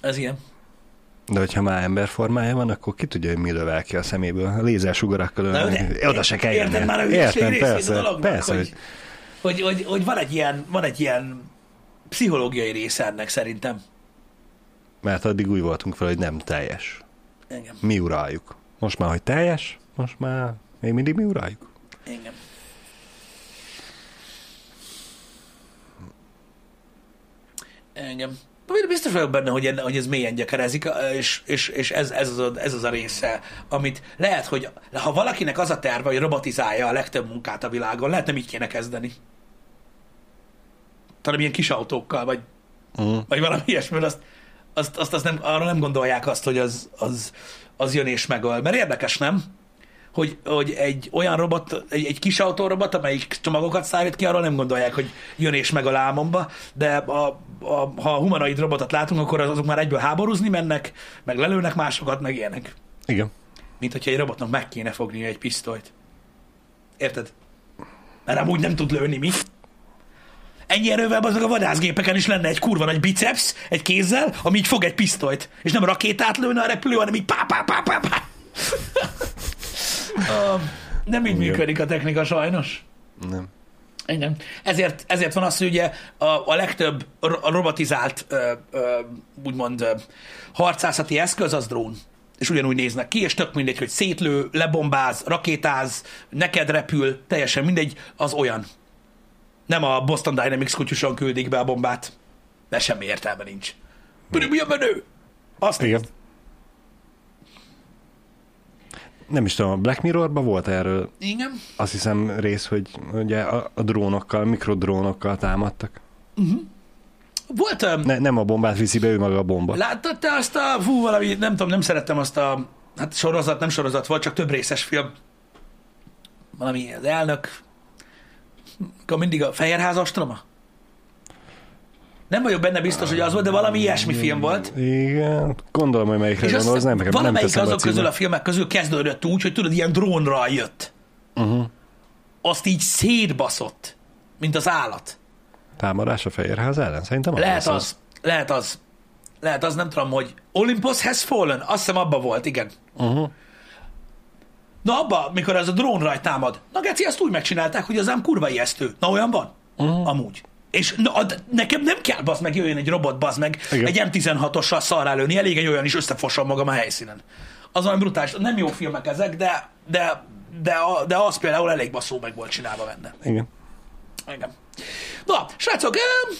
Ez ilyen. De hogyha már ember formája van, akkor ki tudja, hogy mi lövel ki a szeméből. A lézersugarakkal ölni. Oda se kell Érted már a Értem, persze, a dolognak, persze, hogy, hogy, hogy, hogy, van, egy ilyen, van egy ilyen pszichológiai része ennek szerintem. Mert addig úgy voltunk fel, hogy nem teljes. Igen. Mi uraljuk. Most már, hogy teljes, most már még mindig mi uraljuk. Igen. Igen. Biztos vagyok benne, hogy, enne, hogy ez mélyen gyakerezik, és, és, és ez, ez, az a, ez az a része, amit lehet, hogy ha valakinek az a terve, hogy robotizálja a legtöbb munkát a világon, lehet nem így kéne kezdeni. Talán ilyen kis autókkal, vagy, Uh-huh. vagy valami ilyesmi, mert azt, azt, azt, azt nem, arra nem gondolják azt, hogy az, az, az jön és megöl. Mert érdekes, nem? Hogy, hogy egy olyan robot, egy, egy kis autórobot, amelyik csomagokat szállít ki, arról nem gondolják, hogy jön és meg a lámomba, de a, a, ha a humanoid robotot látunk, akkor azok már egyből háborúzni mennek, meg lelőnek másokat, meg ilyenek. Igen. Mint hogyha egy robotnak meg kéne fognia egy pisztolyt. Érted? Mert amúgy nem tud lőni, mi? Ennyi erővel azok a vadászgépeken is lenne egy kurva nagy biceps, egy kézzel, ami így fog egy pisztolyt. És nem rakétát lőne a repülő, hanem így pá, pá, pá, pá, pá. nem így Igen. működik a technika sajnos. Nem. Igen. Ezért, ezért van az, hogy ugye a, a legtöbb a robotizált, ö, ö, úgymond ö, harcászati eszköz az drón. És ugyanúgy néznek ki, és tök mindegy, hogy szétlő, lebombáz, rakétáz, neked repül, teljesen mindegy, az olyan. Nem a Boston Dynamics kutyuson küldik be a bombát, mert semmi értelme nincs. Pedig mi a menő? Azt Igen. nézd. Nem is tudom, a Black Mirrorban volt erről Igen. azt hiszem rész, hogy ugye a, a drónokkal, mikrodrónokkal támadtak. Volt, öm, Ne, nem a bombát viszi be, ő maga a bomba. Láttad te azt a, fú, valami, nem tudom, nem szerettem azt a, hát sorozat, nem sorozat volt, csak több részes film. Valami az elnök, mindig a Fehérház ostroma? Nem vagyok benne biztos, hogy az volt, de valami ilyesmi film volt. Igen, gondolom, hogy melyikre És gondolsz, nem, nem valamelyik teszem be a azok közül a filmek közül kezdődött úgy, hogy tudod, ilyen drónra jött. Uh-huh. Azt így szétbaszott, mint az állat. Támadás a Fehérház ellen? Szerintem az Lehet lesz az, lehet az. Lehet az, nem tudom, hogy Olympus has fallen? Azt hiszem abba volt, igen. Uh-huh. Na abba, mikor ez a drón rajt támad, na Geci, azt úgy megcsinálták, hogy az ám kurva ijesztő. Na olyan van? Uh-huh. Amúgy. És na, ad- nekem nem kell, bazd meg, jöjjön egy robot, bazd meg, Igen. egy M16-ossal szarrá lőni, elég egy olyan is összefosom magam a helyszínen. Az olyan brutális, nem jó filmek ezek, de, de, de, a, de az például elég baszó meg volt csinálva benne. Igen. Igen. Na, srácok, em,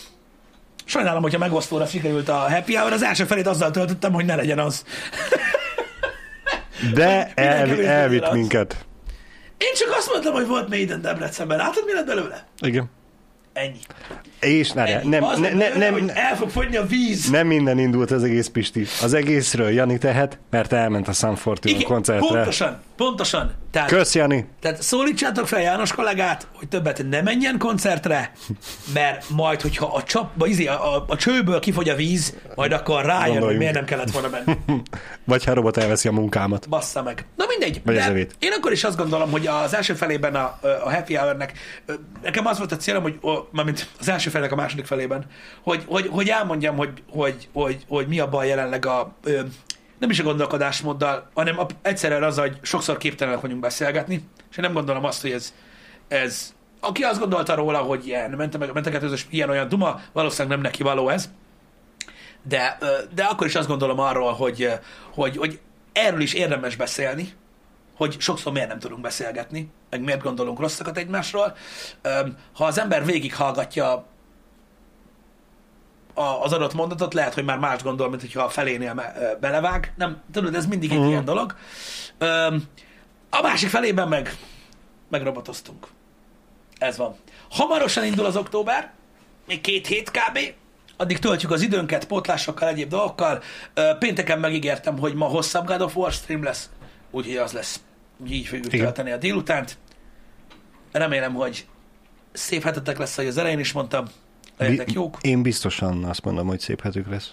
sajnálom, hogyha megosztóra sikerült a happy hour, az első felét azzal töltöttem, hogy ne legyen az. De el, elvitt az. minket. Én csak azt mondtam, hogy volt Maiden Debrecenben. Látod, mi lett belőle? Igen. Ennyi. És ne, Ennyi. nem, az ne, ne, nem, hogy el fog fogyni a víz. nem minden indult az egész Pisti. Az egészről Jani tehet, mert elment a Sun Fortune koncertre. pontosan, pontosan. Tehát, Kösz, Jani! tehát szólítsátok fel János kollégát, hogy többet ne menjen koncertre, mert majd, hogyha a, csap, vagy izé, a, a, a csőből kifogy a víz, majd akkor rájön, hogy Gondoljunk. miért nem kellett volna menni. Vagy ha robot elveszi a munkámat. Bassza meg. Na mindegy. Vagy de én akkor is azt gondolom, hogy az első felében a, a happy hour-nek, nekem az volt a célom, hogy, o, mármint az első felnek a második felében, hogy, hogy, hogy elmondjam, hogy, hogy, hogy, hogy mi a baj jelenleg a, nem is a gondolkodásmóddal, hanem a, egyszerűen az, hogy sokszor képtelenek vagyunk beszélgetni, és én nem gondolom azt, hogy ez, ez aki azt gondolta róla, hogy ilyen mentek, mentek közös ilyen-olyan duma, valószínűleg nem neki való ez, de, de akkor is azt gondolom arról, hogy, hogy, hogy erről is érdemes beszélni, hogy sokszor miért nem tudunk beszélgetni, meg miért gondolunk rosszakat egymásról. Ha az ember végighallgatja a- az adott mondatot, lehet, hogy már más gondol, mint hogyha a felénél me- belevág. Nem, tudod, ez mindig egy Mhm. ilyen dolog. Öm, A másik felében meg megrobotoztunk. Ez van. Hamarosan indul az október, még két hét kb. Addig töltjük az időnket pótlásokkal, egyéb dolgokkal. Ö, Pénteken megígértem, hogy ma hosszabb God of War stream lesz, úgyhogy az lesz. Úgyhogy így fogjuk Igen. tölteni a délutánt. Remélem, hogy szép hetetek lesz, ahogy az elején is mondtam. Legyetek Bi- jók. Én biztosan azt mondom, hogy szép hetük lesz.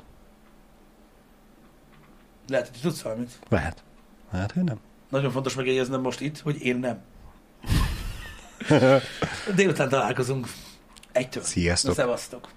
Lehet, hogy tudsz valamit. Lehet. Hát, hogy nem. Nagyon fontos megjegyeznem most itt, hogy én nem. Délután találkozunk. Egytől. Sziasztok. Szevasztok.